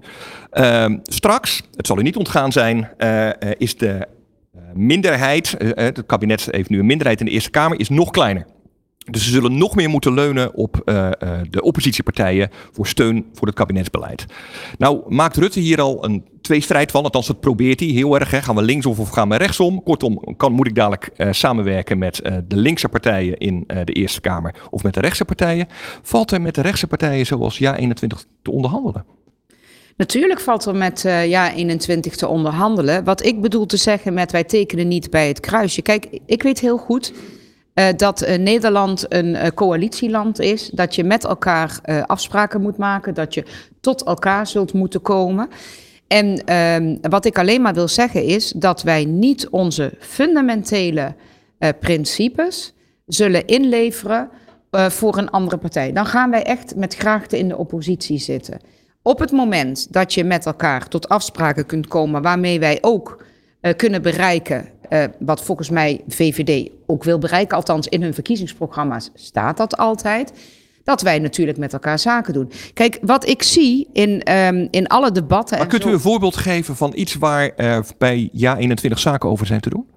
Speaker 10: Ehm, straks, het zal u niet ontgaan zijn, eh, eh, is de eh, minderheid, eh, eh, het kabinet heeft nu een minderheid in de Eerste Kamer, is nog kleiner. Dus ze zullen nog meer moeten leunen op eh, eh, de oppositiepartijen voor steun voor het kabinetsbeleid. Nou, maakt Rutte hier al een tweestrijd van, althans dat probeert hij heel erg. Hè. Gaan we linksom of gaan we rechtsom? Kortom, kan, moet ik dadelijk eh, samenwerken met de linkse partijen in de Eerste Kamer of met de rechtse partijen? Valt er met de rechtse partijen zoals Ja21 te onderhandelen?
Speaker 11: Natuurlijk valt er met eh ja 21 te onderhandelen. Wat ik bedoel te zeggen met wij tekenen niet bij het kruisje. Kijk, ik weet heel goed eh, dat eh, Nederland een eh, coalitieland is. Dat je met elkaar afspraken moet maken. Dat je tot elkaar zult moeten komen. En ehm, wat ik alleen maar wil zeggen is dat wij niet onze fundamentele principes zullen inleveren voor een andere partij. Dan gaan wij echt met graagte in de oppositie zitten. Op het moment dat je met elkaar tot afspraken kunt komen waarmee wij ook kunnen bereiken, eh, wat volgens mij VVD ook wil bereiken, althans in hun verkiezingsprogramma's staat dat altijd, dat wij natuurlijk met elkaar zaken doen. Kijk, wat ik zie in, ehm, in alle debatten.
Speaker 10: Maar
Speaker 11: en
Speaker 10: kunt u een voorbeeld geven van iets waar bij Ja21 zaken over zijn te doen?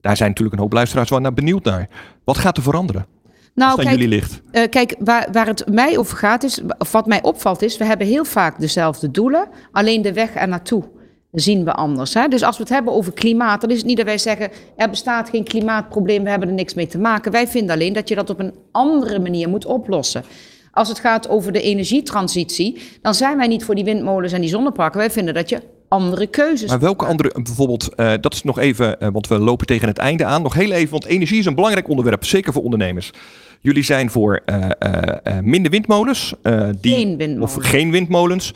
Speaker 10: Daar zijn natuurlijk een hoop luisteraars wel naar benieuwd naar. Wat gaat er veranderen?
Speaker 11: Nou, kijk,
Speaker 10: jullie ligt.
Speaker 11: Eh, kijk, waar, waar het mij over gaat is, of wat mij opvalt is, we hebben heel vaak dezelfde doelen, alleen de weg er naartoe zien we anders. Hè? Dus als we het hebben over klimaat, dan is het niet dat wij zeggen, er bestaat geen klimaatprobleem, we hebben er niks mee te maken. Wij vinden alleen dat je dat op een andere manier moet oplossen. Als het gaat over de energietransitie, dan zijn wij niet voor die windmolens en die zonneparken. Wij vinden dat je andere keuzes
Speaker 10: Maar welke andere, bijvoorbeeld, eh, dat is nog even, eh, want we lopen tegen het einde aan. Nog heel even, want energie is een belangrijk onderwerp, zeker voor ondernemers. Jullie zijn voor eh, eh, eh, minder windmolens. die,
Speaker 11: Geen windmolens.
Speaker 10: Of geen windmolens.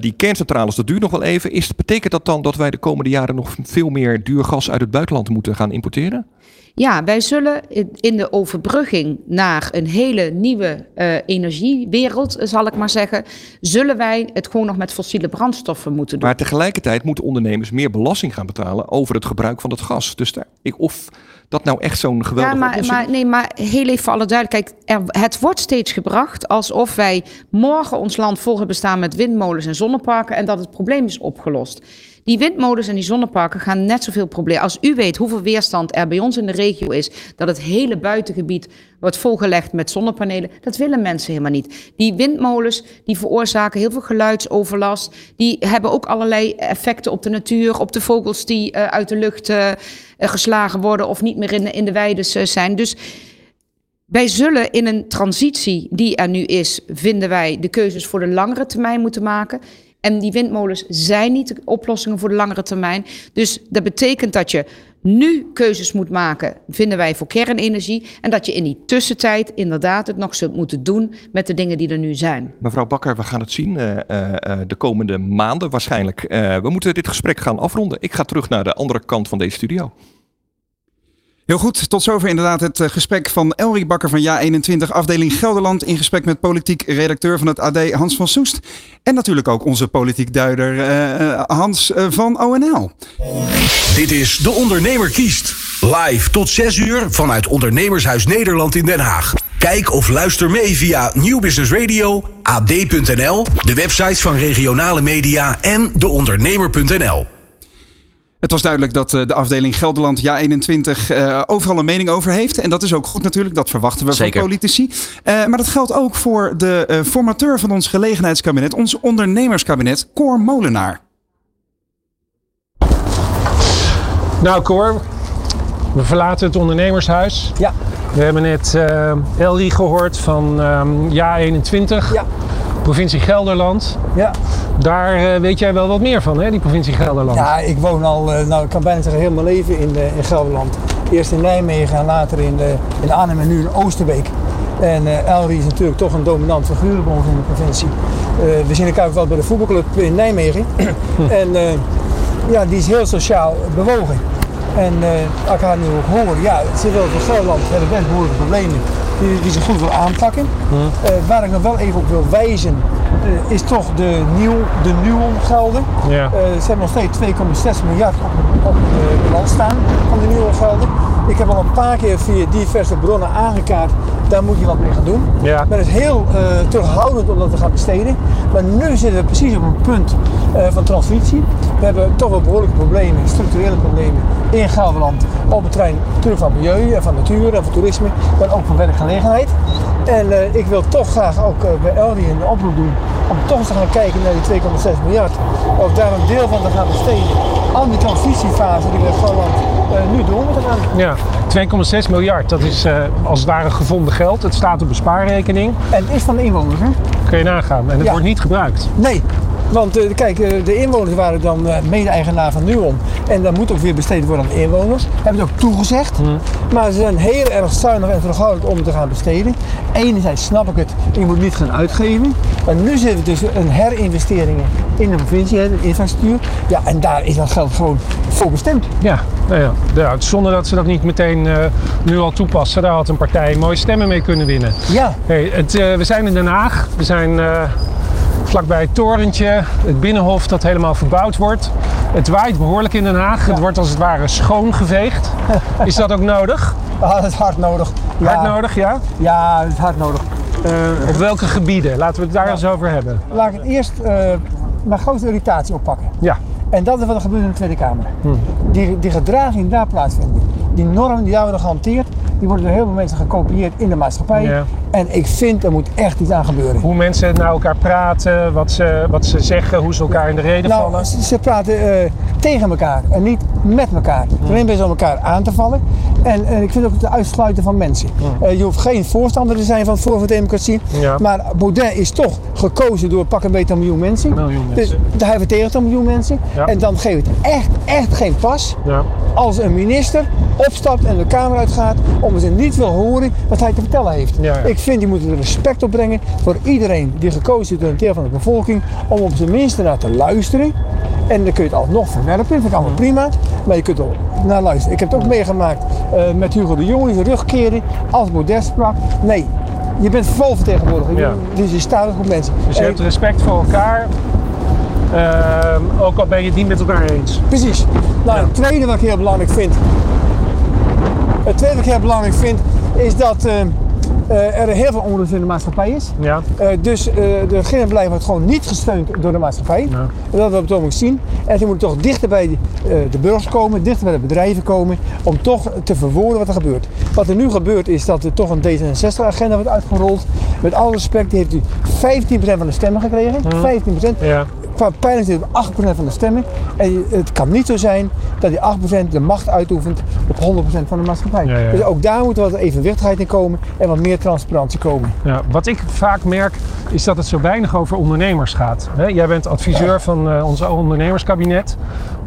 Speaker 10: Die kerncentrales, dat duurt nog wel even. Is, betekent dat dan dat wij de komende jaren nog veel meer duur gas uit het buitenland moeten gaan importeren?
Speaker 11: Ja, wij zullen in- de overbrugging naar een hele nieuwe energiewereld, zal ik maar zeggen, zullen wij het gewoon nog met fossiele brandstoffen moeten doen.
Speaker 10: Maar tegelijkertijd moeten ondernemers meer belasting gaan betalen over het gebruik van dat gas. Dus daar, ik, of dat nou echt zo'n
Speaker 11: Ja,
Speaker 10: geweldige
Speaker 11: maar,
Speaker 10: oplossing
Speaker 11: maar, nee, maar heel even voor alle duidelijkheid. Kijk, er, het wordt steeds gebracht alsof wij morgen ons land vol hebben staan met windmolens en zonneparken en dat het probleem is opgelost. Die windmolens en die zonneparken gaan net zoveel problemen. Als u weet hoeveel weerstand er bij ons in de regio is, dat het hele buitengebied wordt volgelegd met zonnepanelen, dat willen mensen helemaal niet. Die windmolens die veroorzaken heel veel geluidsoverlast. Die hebben ook allerlei effecten op de natuur, op de vogels die eh, uit de lucht eh, geslagen worden of niet meer in de, weides eh, zijn. Dus wij zullen in een transitie die er nu is, vinden wij de keuzes voor de langere termijn moeten maken. En die windmolens zijn niet de oplossingen voor de langere termijn. Dus dat betekent dat je nu keuzes moet maken, vinden wij, voor kernenergie. En dat je in die tussentijd inderdaad het nog zult moeten doen met de dingen die er nu zijn.
Speaker 10: Mevrouw Bakker, we gaan het zien eh, eh, eh, de komende maanden waarschijnlijk. We moeten dit gesprek gaan afronden. Ik ga terug naar de andere kant van deze studio.
Speaker 2: Heel goed, tot zover inderdaad het eh, gesprek van Elrie Bakker van Ja21 afdeling Gelderland in gesprek met politiek redacteur van het AD Hans van Soest. En natuurlijk ook onze politiek duider eh, eh, Hans van ONL.
Speaker 1: Dit is De Ondernemer kiest. Live tot 6 uur vanuit Ondernemershuis Nederland in Den Haag. Kijk of luister mee via Nieuw Business Radio, ad.nl, de websites van regionale media en deondernemer.nl.
Speaker 2: Het was duidelijk dat eh, de afdeling Gelderland Ja21 eh, overal een mening over heeft. En dat is ook goed natuurlijk, dat verwachten we
Speaker 3: Zeker.
Speaker 2: van politici. Eh, maar dat geldt ook voor de eh, formateur van ons gelegenheidskabinet, ons ondernemerskabinet, Cor Molenaar.
Speaker 6: Nou, Cor, we verlaten het ondernemershuis.
Speaker 12: Ja.
Speaker 6: We hebben net eh Elrie gehoord van ehm Ja21,
Speaker 12: Ja.
Speaker 6: Provincie Gelderland.
Speaker 12: Ja.
Speaker 6: Daar eh, weet jij wel wat meer van, hè, die provincie Gelderland.
Speaker 12: Ja, ik woon al, eh, nou ik kan bijna zeggen, heel mijn leven in, eh, in Gelderland. Eerst in Nijmegen en later in, eh, in Arnhem en nu in Oosterbeek. En Elrie is natuurlijk toch een dominant figuur bij ons in de provincie. We zien elkaar ook wel bij de voetbalclub in Nijmegen. en ja, die is heel sociaal bewogen. En als ik haar nu ook hoor, ja, ze wil voor Gelderland hebben best behoorlijke problemen die, die ze goed wil aanpakken. Eh, waar ik nog wel even op wil wijzen, eh, is toch de, nieuw, de Nuon-gelden.
Speaker 6: Ja.
Speaker 12: Eh, ze hebben nog steeds 2,6 miljard op, op de balans staan van de nieuwe gelden. Ik heb al een paar keer via diverse bronnen aangekaart, daar moet je wat mee gaan doen.
Speaker 6: Ja.
Speaker 12: Men is heel terughoudend om dat te gaan besteden. Maar nu zitten we precies op een punt van transitie. We hebben toch wel behoorlijke problemen, structurele problemen in Gelderland. Op het terrein natuurlijk van milieu en van natuur en van toerisme, maar ook van werkgelegenheid. En eh, ik wil toch graag ook eh, bij Elri een oproep doen om toch eens te gaan kijken naar die 2,6 miljard. Of daar een deel van te gaan besteden aan die transitiefase die we in Gelderland eh, nu door moeten gaan.
Speaker 6: Ja, 2,6 miljard, dat is als het ware gevonden geld. Het staat op een spaarrekening.
Speaker 12: En het is van de inwoners, hè?
Speaker 6: Kun je nagaan. En het
Speaker 12: Ja.
Speaker 6: wordt niet gebruikt.
Speaker 12: Nee, want eh, kijk, eh, de inwoners waren dan eh, mede-eigenaar van Nuon. En dat moet ook weer besteed worden aan de inwoners. Hebben ze ook toegezegd. Maar ze zijn heel erg zuinig en terughoudend om te gaan besteden. Enerzijds snap ik het, je moet niet gaan uitgeven. Maar nu zitten we dus een herinvesteringen in de provincie, hè, de infrastructuur. Ja, en daar is dat geld gewoon voor bestemd.
Speaker 6: Ja, nou ja, ja, zonder dat ze dat niet meteen nu al toepassen. Daar had een partij mooie stemmen mee kunnen winnen.
Speaker 12: Ja,
Speaker 6: Hey, het, we zijn in Den Haag. We zijn vlakbij het torentje, het binnenhof dat helemaal verbouwd wordt. Het waait behoorlijk in Den Haag. Het wordt als het ware schoongeveegd. Is dat ook nodig?
Speaker 12: ah, dat is hard nodig. Ja,
Speaker 6: Hard nodig, ja?
Speaker 12: Ja, dat is hard nodig. Eh,
Speaker 6: Op welke gebieden? Laten we het daar eens over hebben.
Speaker 12: laat ik het eerst eh, mijn grootste irritatie oppakken.
Speaker 6: Ja.
Speaker 12: En dat is wat er gebeurt in de Tweede Kamer. Die, die die daar plaatsvinden, die normen die daar worden gehanteerd, die worden door heel veel mensen gekopieerd in de maatschappij.
Speaker 6: Ja.
Speaker 12: En ik vind er moet echt iets aan gebeuren.
Speaker 6: Hoe mensen naar elkaar praten, wat ze, wat ze zeggen, hoe ze elkaar in de reden
Speaker 12: Nou,
Speaker 6: vallen.
Speaker 12: ze, ze praten eh, tegen elkaar en niet met elkaar. Alleen ze om elkaar aan te vallen. En, en ik vind ook het uitsluiten van mensen. Eh, je hoeft geen voorstander te zijn van Forum voor Democratie.
Speaker 6: Ja.
Speaker 12: Maar Baudet is toch gekozen door pak een beetje een miljoen mensen.
Speaker 6: Miljoen
Speaker 12: Dus
Speaker 6: mensen.
Speaker 12: hij heeft het tegen een miljoen mensen.
Speaker 6: Ja.
Speaker 12: En dan geeft het echt, echt geen pas
Speaker 6: Ja.
Speaker 12: als een minister opstapt en de Kamer uitgaat om ze niet wil horen wat hij te vertellen heeft.
Speaker 6: Ja, ja.
Speaker 12: Ik vind die moeten er respect op brengen voor iedereen die gekozen is door een deel van de bevolking om op zijn minst naar te luisteren. En dan kun je het alsnog verwerpen, vind ik allemaal prima. Maar je kunt er naar luisteren. Ik heb het ook meegemaakt eh, met Hugo de Jonge, die terugkeerde als Baudet sprak. Nee, je bent volvertegenwoordiger.
Speaker 6: Ja.
Speaker 12: Dus je staat op mensen.
Speaker 6: Dus je
Speaker 12: En
Speaker 6: hebt respect voor elkaar. Ehm, ook al ben je het niet met elkaar eens.
Speaker 12: Precies. Nou, het tweede wat ik heel belangrijk vind. Het tweede wat ik heel belangrijk vind is dat eh, eh, er heel veel onrust in de maatschappij is.
Speaker 6: Ja.
Speaker 12: Eh, dus de beginnenbeleid wordt gewoon niet gesteund door de maatschappij.
Speaker 6: Ja.
Speaker 12: Dat hebben we op het ogenblik zien. En ze moeten toch dichter bij de, de burgers komen, dichter bij de bedrijven komen, om toch te verwoorden wat er gebeurt. Wat er nu gebeurt is dat er toch een D66-agenda wordt uitgerold. Met alle respect, die heeft u 15% van de stemmen gekregen. 15%.
Speaker 6: Ja.
Speaker 12: Qua peiling zit op 8% van de stemmen. En het kan niet zo zijn dat die 8% de macht uitoefent op 100% van de maatschappij.
Speaker 6: Ja, ja.
Speaker 12: Dus ook daar moet wat evenwichtigheid in komen en wat meer transparantie komen.
Speaker 6: Ja, wat ik vaak merk is dat het zo weinig over ondernemers gaat. Hè, Jij bent adviseur van eh, ons ondernemerskabinet.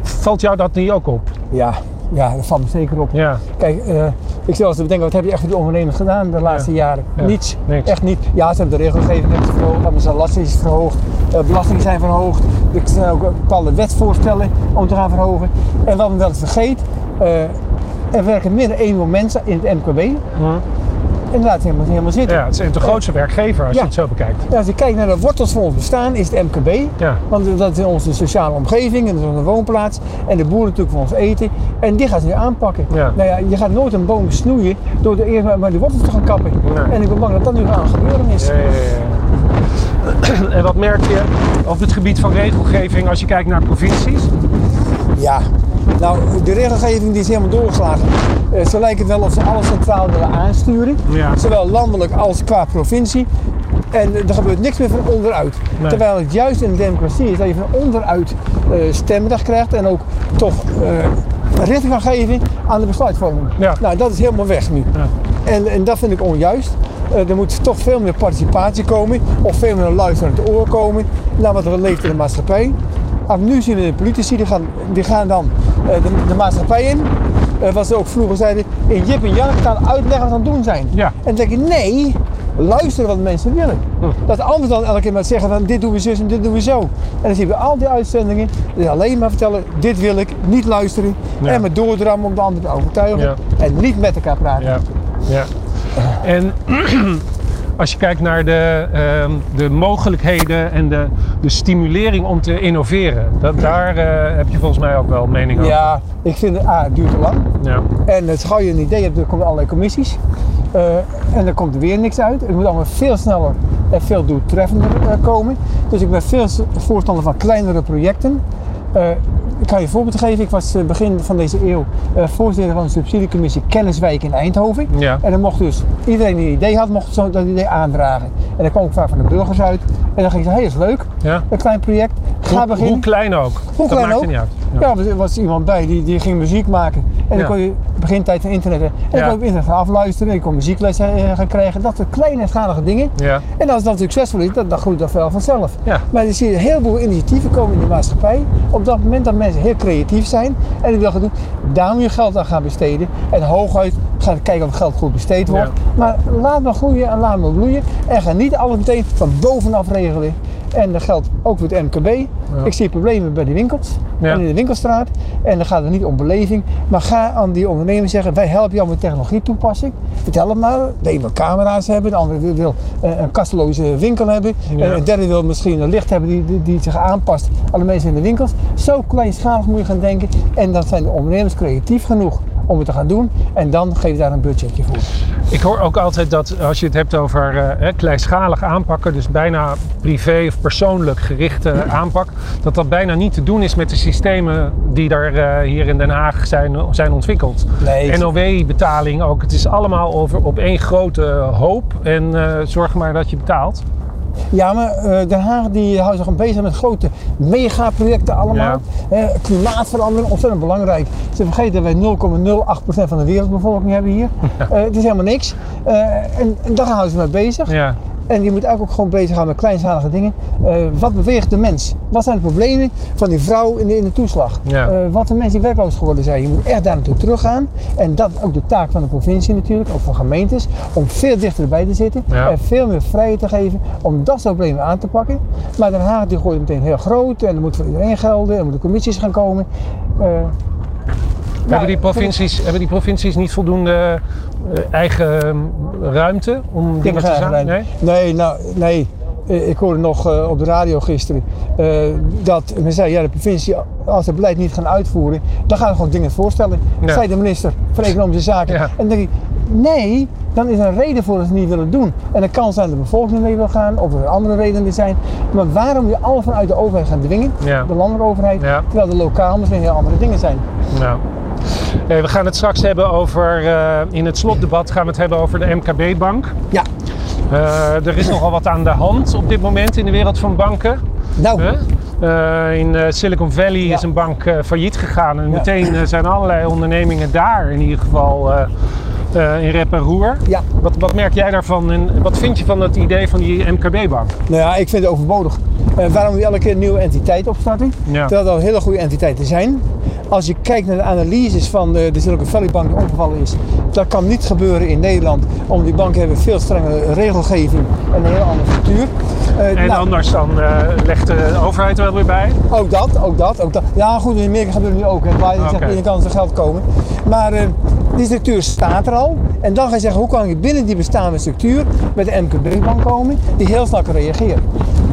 Speaker 6: Valt jou dat niet ook op?
Speaker 12: Ja, ja dat valt me zeker op.
Speaker 6: Ja.
Speaker 12: Kijk, eh, ik stel eens te bedenken, wat heb je echt voor die ondernemers gedaan de laatste jaren?
Speaker 6: Ja,
Speaker 12: Niets.
Speaker 6: niks.
Speaker 12: Echt niet. Ja, ze hebben de regelgeving hebben ze verhoogd, is verhoogd, belastingen zijn verhoogd. Er zijn ook bepaalde wetsvoorstellen om te gaan verhogen. En wat men wel eens vergeet, eh, Er werken minder dan 1 miljoen mensen in het MKB. En laat het helemaal, helemaal zitten.
Speaker 6: Ja, het is de grootste werkgever als
Speaker 12: Ja.
Speaker 6: je het zo bekijkt.
Speaker 12: Ja, als je kijkt naar de wortels van ons bestaan, is het MKB.
Speaker 6: Ja.
Speaker 12: Want dat is onze sociale omgeving, en dat is onze woonplaats. En de boeren natuurlijk voor ons eten. En die gaat ze nu aanpakken.
Speaker 6: Ja.
Speaker 12: Nou ja, je gaat nooit een boom snoeien door de eerst maar- de wortels te gaan kappen. En ik ben bang dat dat nu aan gebeuren is.
Speaker 6: Ja, ja, ja. En wat merk je op het gebied van regelgeving als je kijkt naar provincies?
Speaker 12: Ja, nou, de regelgeving die is helemaal doorgeslagen. Eh, ze lijken het wel of ze alles centraal willen aansturen.
Speaker 6: Ja.
Speaker 12: Zowel landelijk als qua provincie. En eh, er gebeurt niks meer van onderuit.
Speaker 6: Nee.
Speaker 12: Terwijl het juist in een democratie is dat je van onderuit eh stemrecht krijgt en ook toch eh, richting kan geven aan de besluitvorming. Nou, dat is helemaal weg nu. En, en dat vind ik onjuist. Eh, er moet toch veel meer participatie komen, of veel meer luisterend oor komen naar wat er leeft in de maatschappij. En nu zien we de politici, die gaan, die gaan dan eh, de, de maatschappij in. Eh, wat ze ook vroeger zeiden, in Jip en Jan gaan uitleggen wat ze aan het doen zijn. En dan denk ik, nee, luisteren wat mensen willen. Dat anderen dan elke keer maar zeggen van dit doen we zus en dit doen we zo. En dan zien we al die uitzendingen, die alleen maar vertellen, dit wil ik, niet luisteren.
Speaker 6: Ja.
Speaker 12: En me doordrammen om de ander te overtuigen.
Speaker 6: Ja.
Speaker 12: En niet met elkaar praten.
Speaker 6: Ja. En als je kijkt naar de, ehm, de mogelijkheden en de, de stimulering om te innoveren, dat, daar eh, heb je volgens mij ook wel mening over.
Speaker 12: Ja, ik vind het, A, het duurt te lang.
Speaker 6: Ja.
Speaker 12: En het gauw je een idee hebt, er komen allerlei commissies. Eh, en dan komt er weer niks uit. Het moet allemaal veel sneller en veel doeltreffender eh, komen. Dus ik ben veel voorstander van kleinere projecten. Ik kan je een voorbeeld geven. Ik was eh, begin van deze eeuw eh, voorzitter van de subsidiecommissie Kenniswijk in Eindhoven.
Speaker 6: Ja.
Speaker 12: En dan mocht dus iedereen die een idee had, mocht zo dat idee aandragen. En dan kwam ik vaak van de burgers uit. En dan ging ik zeggen, hey, is leuk.
Speaker 6: Ja.
Speaker 12: Een klein project. Ga
Speaker 6: Hoe,
Speaker 12: beginnen.
Speaker 6: hoe klein ook.
Speaker 12: Hoe
Speaker 6: dat
Speaker 12: klein
Speaker 6: maakt
Speaker 12: ook.
Speaker 6: niet uit.
Speaker 12: Ja, er was iemand bij die, die ging muziek maken. En dan kon je begintijd van internet. En dan kon je op internet gaan afluisteren. En je kon muziekles eh, gaan krijgen. Dat soort kleine schalige dingen.
Speaker 6: Ja.
Speaker 12: En als dat succesvol is, dan, dan groeit dat wel vanzelf. Maar er zie je een heleboel initiatieven komen in de maatschappij. Op dat moment dat mensen heel creatief zijn. En die willen gaan doen. Daar moet je geld aan gaan besteden. En hooguit gaan kijken of het geld goed besteed wordt. Maar laat maar groeien en laat maar bloeien. En ga niet alles meteen van bovenaf regelen. En dat geldt ook voor het MKB. Ik zie problemen bij de winkels
Speaker 6: Ja.
Speaker 12: en in de winkelstraat. En dan gaat het niet om beleving. Maar ga aan die ondernemers zeggen, wij helpen jou met technologie toepassing. Vertel het maar. De een wil camera's hebben, de ander wil- eh, een kasteloze winkel hebben.
Speaker 6: Ja.
Speaker 12: En een derde wil misschien een licht hebben die, die, die zich aanpast aan de mensen in de winkels. Zo kleinschalig moet je gaan denken. En dan zijn de ondernemers creatief genoeg om het te gaan doen. En dan geef je daar een budgetje voor.
Speaker 6: Ik hoor ook altijd dat als je het hebt over eh, kleinschalig aanpakken, dus bijna privé of persoonlijk gerichte aanpak, dat dat bijna niet te doen is met de systemen die er eh, hier in Den Haag zijn, zijn ontwikkeld.
Speaker 12: Nee.
Speaker 6: NOW-betaling ook. Het is allemaal over, op één grote hoop en eh, zorg maar dat je betaalt.
Speaker 12: Ja, maar eh, Den Haag die houdt zich bezig met grote megaprojecten allemaal. Eh, klimaatverandering, ontzettend belangrijk. Ze vergeten dat wij 0,08% van de wereldbevolking hebben hier. Eh, het is helemaal niks. En, en daar houden ze mee bezig.
Speaker 6: Ja.
Speaker 12: En je moet eigenlijk ook gewoon bezig gaan met kleinschalige dingen. Eh, wat beweegt de mens? Wat zijn de problemen van die vrouw in de, in de toeslag?
Speaker 6: Ja.
Speaker 12: Eh, wat de mensen die werkloos geworden zijn? Je moet echt daar naartoe teruggaan. En dat is ook de taak van de provincie natuurlijk, ook van gemeentes. Om veel dichterbij te zitten
Speaker 6: Ja.
Speaker 12: en veel meer vrijheid te geven om dat soort problemen aan te pakken. Maar Den Haag die gooit meteen heel groot en er moet voor iedereen gelden. Er moeten commissies gaan komen. Eh,
Speaker 6: hebben, die provincies, hebben die provincies niet voldoende eh, eigen eh, ruimte om dingen te zijn?
Speaker 12: gaan Nee, nou, nee. Eh, Ik hoorde nog eh, op de radio gisteren dat men zei, ja, de provincie, als het beleid niet gaan uitvoeren, dan gaan we gewoon dingen voorstellen.
Speaker 6: Ja.
Speaker 12: Zei de minister voor Economische Zaken. En dan denk ik, nee, dan is er een reden voor dat ze het niet willen doen. En dat kan zijn dat de bevolking mee wil gaan, of er andere redenen zijn. Maar waarom je alles vanuit de overheid gaan dwingen,
Speaker 6: Ja.
Speaker 12: de landelijke overheid, terwijl de lokaal misschien heel andere dingen zijn.
Speaker 6: Eh, we gaan het straks hebben over, eh, in het slotdebat gaan we het hebben over de MKB-bank.
Speaker 12: Ja.
Speaker 6: er is nogal wat aan de hand op dit moment in de wereld van banken.
Speaker 12: Nou.
Speaker 6: in eh, Silicon Valley is een bank eh, failliet gegaan en
Speaker 12: Ja.
Speaker 6: meteen eh, zijn allerlei ondernemingen daar in ieder geval eh, eh, in rep en roer.
Speaker 12: Ja.
Speaker 6: Wat, wat merk jij daarvan en wat vind je van het idee van die MKB-bank?
Speaker 12: Nou ja, ik vind het overbodig. Eh, waarom je elke keer een nieuwe entiteit opstarten?
Speaker 6: Ja.
Speaker 12: Terwijl er al hele goede entiteiten zijn. Als je kijkt naar de analyses van de, de Silicon Valley Bank die omgevallen is, Dat kan niet gebeuren in Nederland, omdat die banken hebben veel strengere regelgeving en een heel andere structuur. Uh,
Speaker 6: en nou, anders dan uh, legt de overheid er wel weer bij?
Speaker 12: Ook dat, ook dat, ook dat. Ja goed, in Amerika gebeurt het nu ook, hè, waar je okay. kan zijn geld komen. Maar die structuur staat er al. En dan ga je zeggen, hoe kan ik binnen die bestaande structuur met de MKB-bank komen, die heel snel kan reageren.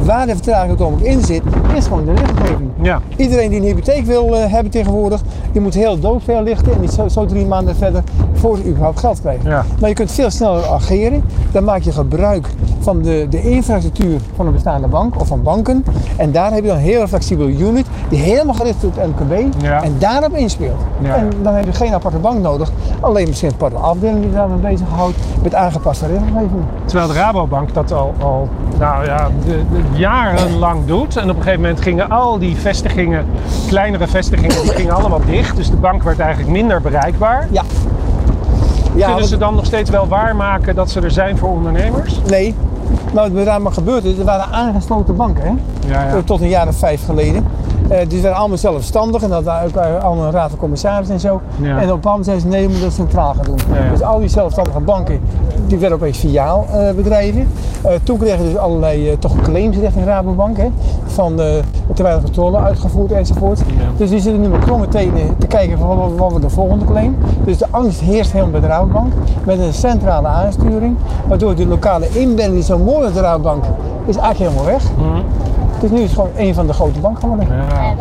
Speaker 12: Waar de vertraging ook in zit, is gewoon de lichtgeving.
Speaker 6: Ja.
Speaker 12: Iedereen die een hypotheek wil uh, hebben tegenwoordig, die moet heel doodveel lichten en niet zo, zo, drie maanden verder voor ze überhaupt geld krijgen.
Speaker 6: Ja.
Speaker 12: Maar je kunt veel sneller ageren. Dan maak je gebruik van de, de infrastructuur van een bestaande bank of van banken. En daar heb je dan een heel flexibel unit die helemaal gericht is op het MKB
Speaker 6: ja.
Speaker 12: en daarop inspeelt.
Speaker 6: Ja.
Speaker 12: En dan heb je geen aparte bank nodig, alleen misschien een aparte afdeling die daarmee bezighoudt met aangepaste regelgeving.
Speaker 6: Terwijl de Rabobank dat al, al nou ja, de, de jarenlang doet. En op een gegeven moment gingen al die vestigingen, kleinere vestigingen, die gingen allemaal dicht. Dus de bank werd eigenlijk minder bereikbaar.
Speaker 12: Ja.
Speaker 6: ja Kunnen ze dan nog steeds wel waarmaken dat ze er zijn voor ondernemers?
Speaker 12: Nee. Nou, wat daar maar gebeurd is, er waren aangesloten banken, hè?
Speaker 6: Ja, ja.
Speaker 12: Tot een jaar of vijf geleden. Uh, die waren allemaal zelfstandig en dat ook allemaal een raad van commissaris en zo.
Speaker 6: Ja.
Speaker 12: En op een zijn ze nee, we moeten dat centraal gaan doen.
Speaker 6: Ja, ja.
Speaker 12: Dus al die zelfstandige banken, die werden opeens filiaalbedrijven. Uh, toen kregen dus allerlei toch claims richting Rabobank, hè, van te weinig controle uitgevoerd enzovoort. Dus die zitten nu met kromme tenen te kijken van wat, wat wordt de volgende claim. Dus de angst heerst helemaal bij de Rabobank, met een centrale aansturing, waardoor die lokale inbending die zo mooi met de Rabobank is eigenlijk helemaal weg.
Speaker 6: Mhm.
Speaker 12: Dus nu is het gewoon een van de grote banken geworden.
Speaker 6: Ja.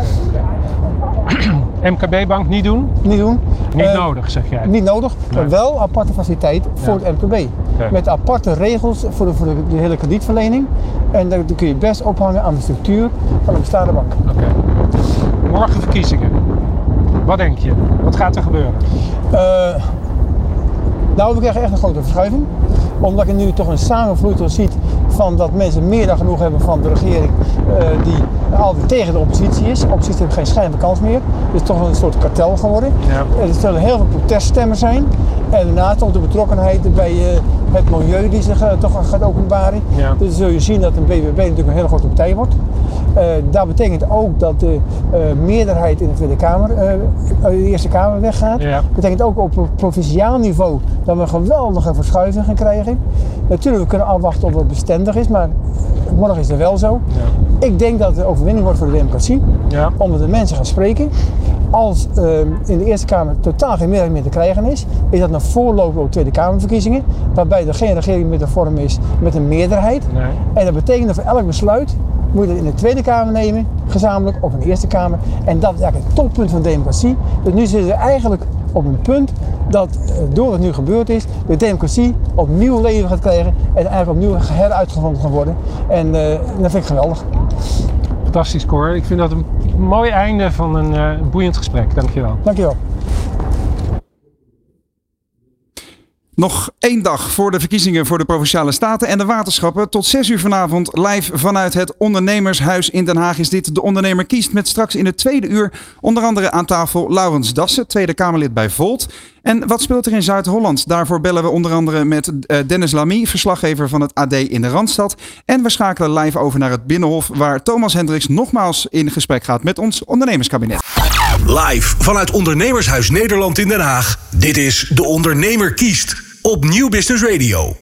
Speaker 6: MKB-bank niet doen?
Speaker 12: Niet doen.
Speaker 6: Niet
Speaker 12: Uh,
Speaker 6: nodig, zeg jij?
Speaker 12: Niet nodig, maar wel aparte faciliteit voor het MKB. Met aparte regels voor de, voor de, de hele kredietverlening. En dat dat kun je best ophangen aan de structuur van een bestaande bank.
Speaker 6: Oké. Morgen verkiezingen. Wat denk je? Wat gaat er gebeuren?
Speaker 12: Eh, nou, we krijgen echt een grote verschuiving. Omdat je nu toch een samenvloeisel ziet van dat mensen meer dan genoeg hebben van de regering eh, die altijd tegen de oppositie is. De oppositie heeft geen schijn van kans meer. Het is toch een soort kartel geworden.
Speaker 6: Ja.
Speaker 12: Er zullen heel veel proteststemmen zijn. En daarnaast ook de betrokkenheid bij eh, het milieu die zich eh, toch gaat openbaren.
Speaker 6: Ja.
Speaker 12: Dus zul je zien dat een BBB natuurlijk een hele grote partij wordt. Eh, dat betekent ook dat de meerderheid in de Tweede Kamer, de Eerste Kamer weggaat.
Speaker 6: Ja.
Speaker 12: Dat betekent ook op provinciaal niveau dat we een geweldige verschuiving gaan krijgen. Natuurlijk we kunnen afwachten of het bestendig is, maar morgen is het wel zo. Ik denk dat het een overwinning wordt voor de democratie,
Speaker 6: Ja.
Speaker 12: omdat de mensen gaan spreken. Als eh, in de Eerste Kamer totaal geen meerderheid meer te krijgen is, is dat een voorloper op Tweede Kamerverkiezingen, waarbij er geen regering meer te vormen is met een meerderheid.
Speaker 6: Nee.
Speaker 12: En dat betekent dat voor elk besluit moet je dat in de Tweede Kamer nemen, gezamenlijk, of in de Eerste Kamer. En dat is eigenlijk het toppunt van democratie. Dus nu zitten we eigenlijk op een punt dat eh, door wat nu gebeurd is, de democratie opnieuw leven gaat krijgen en eigenlijk opnieuw heruitgevonden gaat worden. En eh, dat vind ik geweldig.
Speaker 6: Fantastisch, Cor. Ik vind dat een mooi einde van een eh, boeiend gesprek. Dankjewel.
Speaker 12: Dankjewel.
Speaker 2: Nog één dag voor de verkiezingen voor de Provinciale Staten en de waterschappen. Tot 6 uur vanavond live vanuit het Ondernemershuis in Den Haag is dit De Ondernemer Kiest. Met straks in het tweede uur onder andere aan tafel Laurens Dassen, Tweede Kamerlid bij Volt. En wat speelt er in Zuid-Holland? Daarvoor bellen we onder andere met eh, Dennis Lamy, verslaggever van het AD in de Randstad. En we schakelen live over naar het Binnenhof, waar Thomas Hendricks nogmaals in gesprek gaat met ons ondernemerskabinet.
Speaker 1: Live vanuit Ondernemershuis Nederland in Den Haag. Dit is De Ondernemer kiest op Nieuw Business Radio.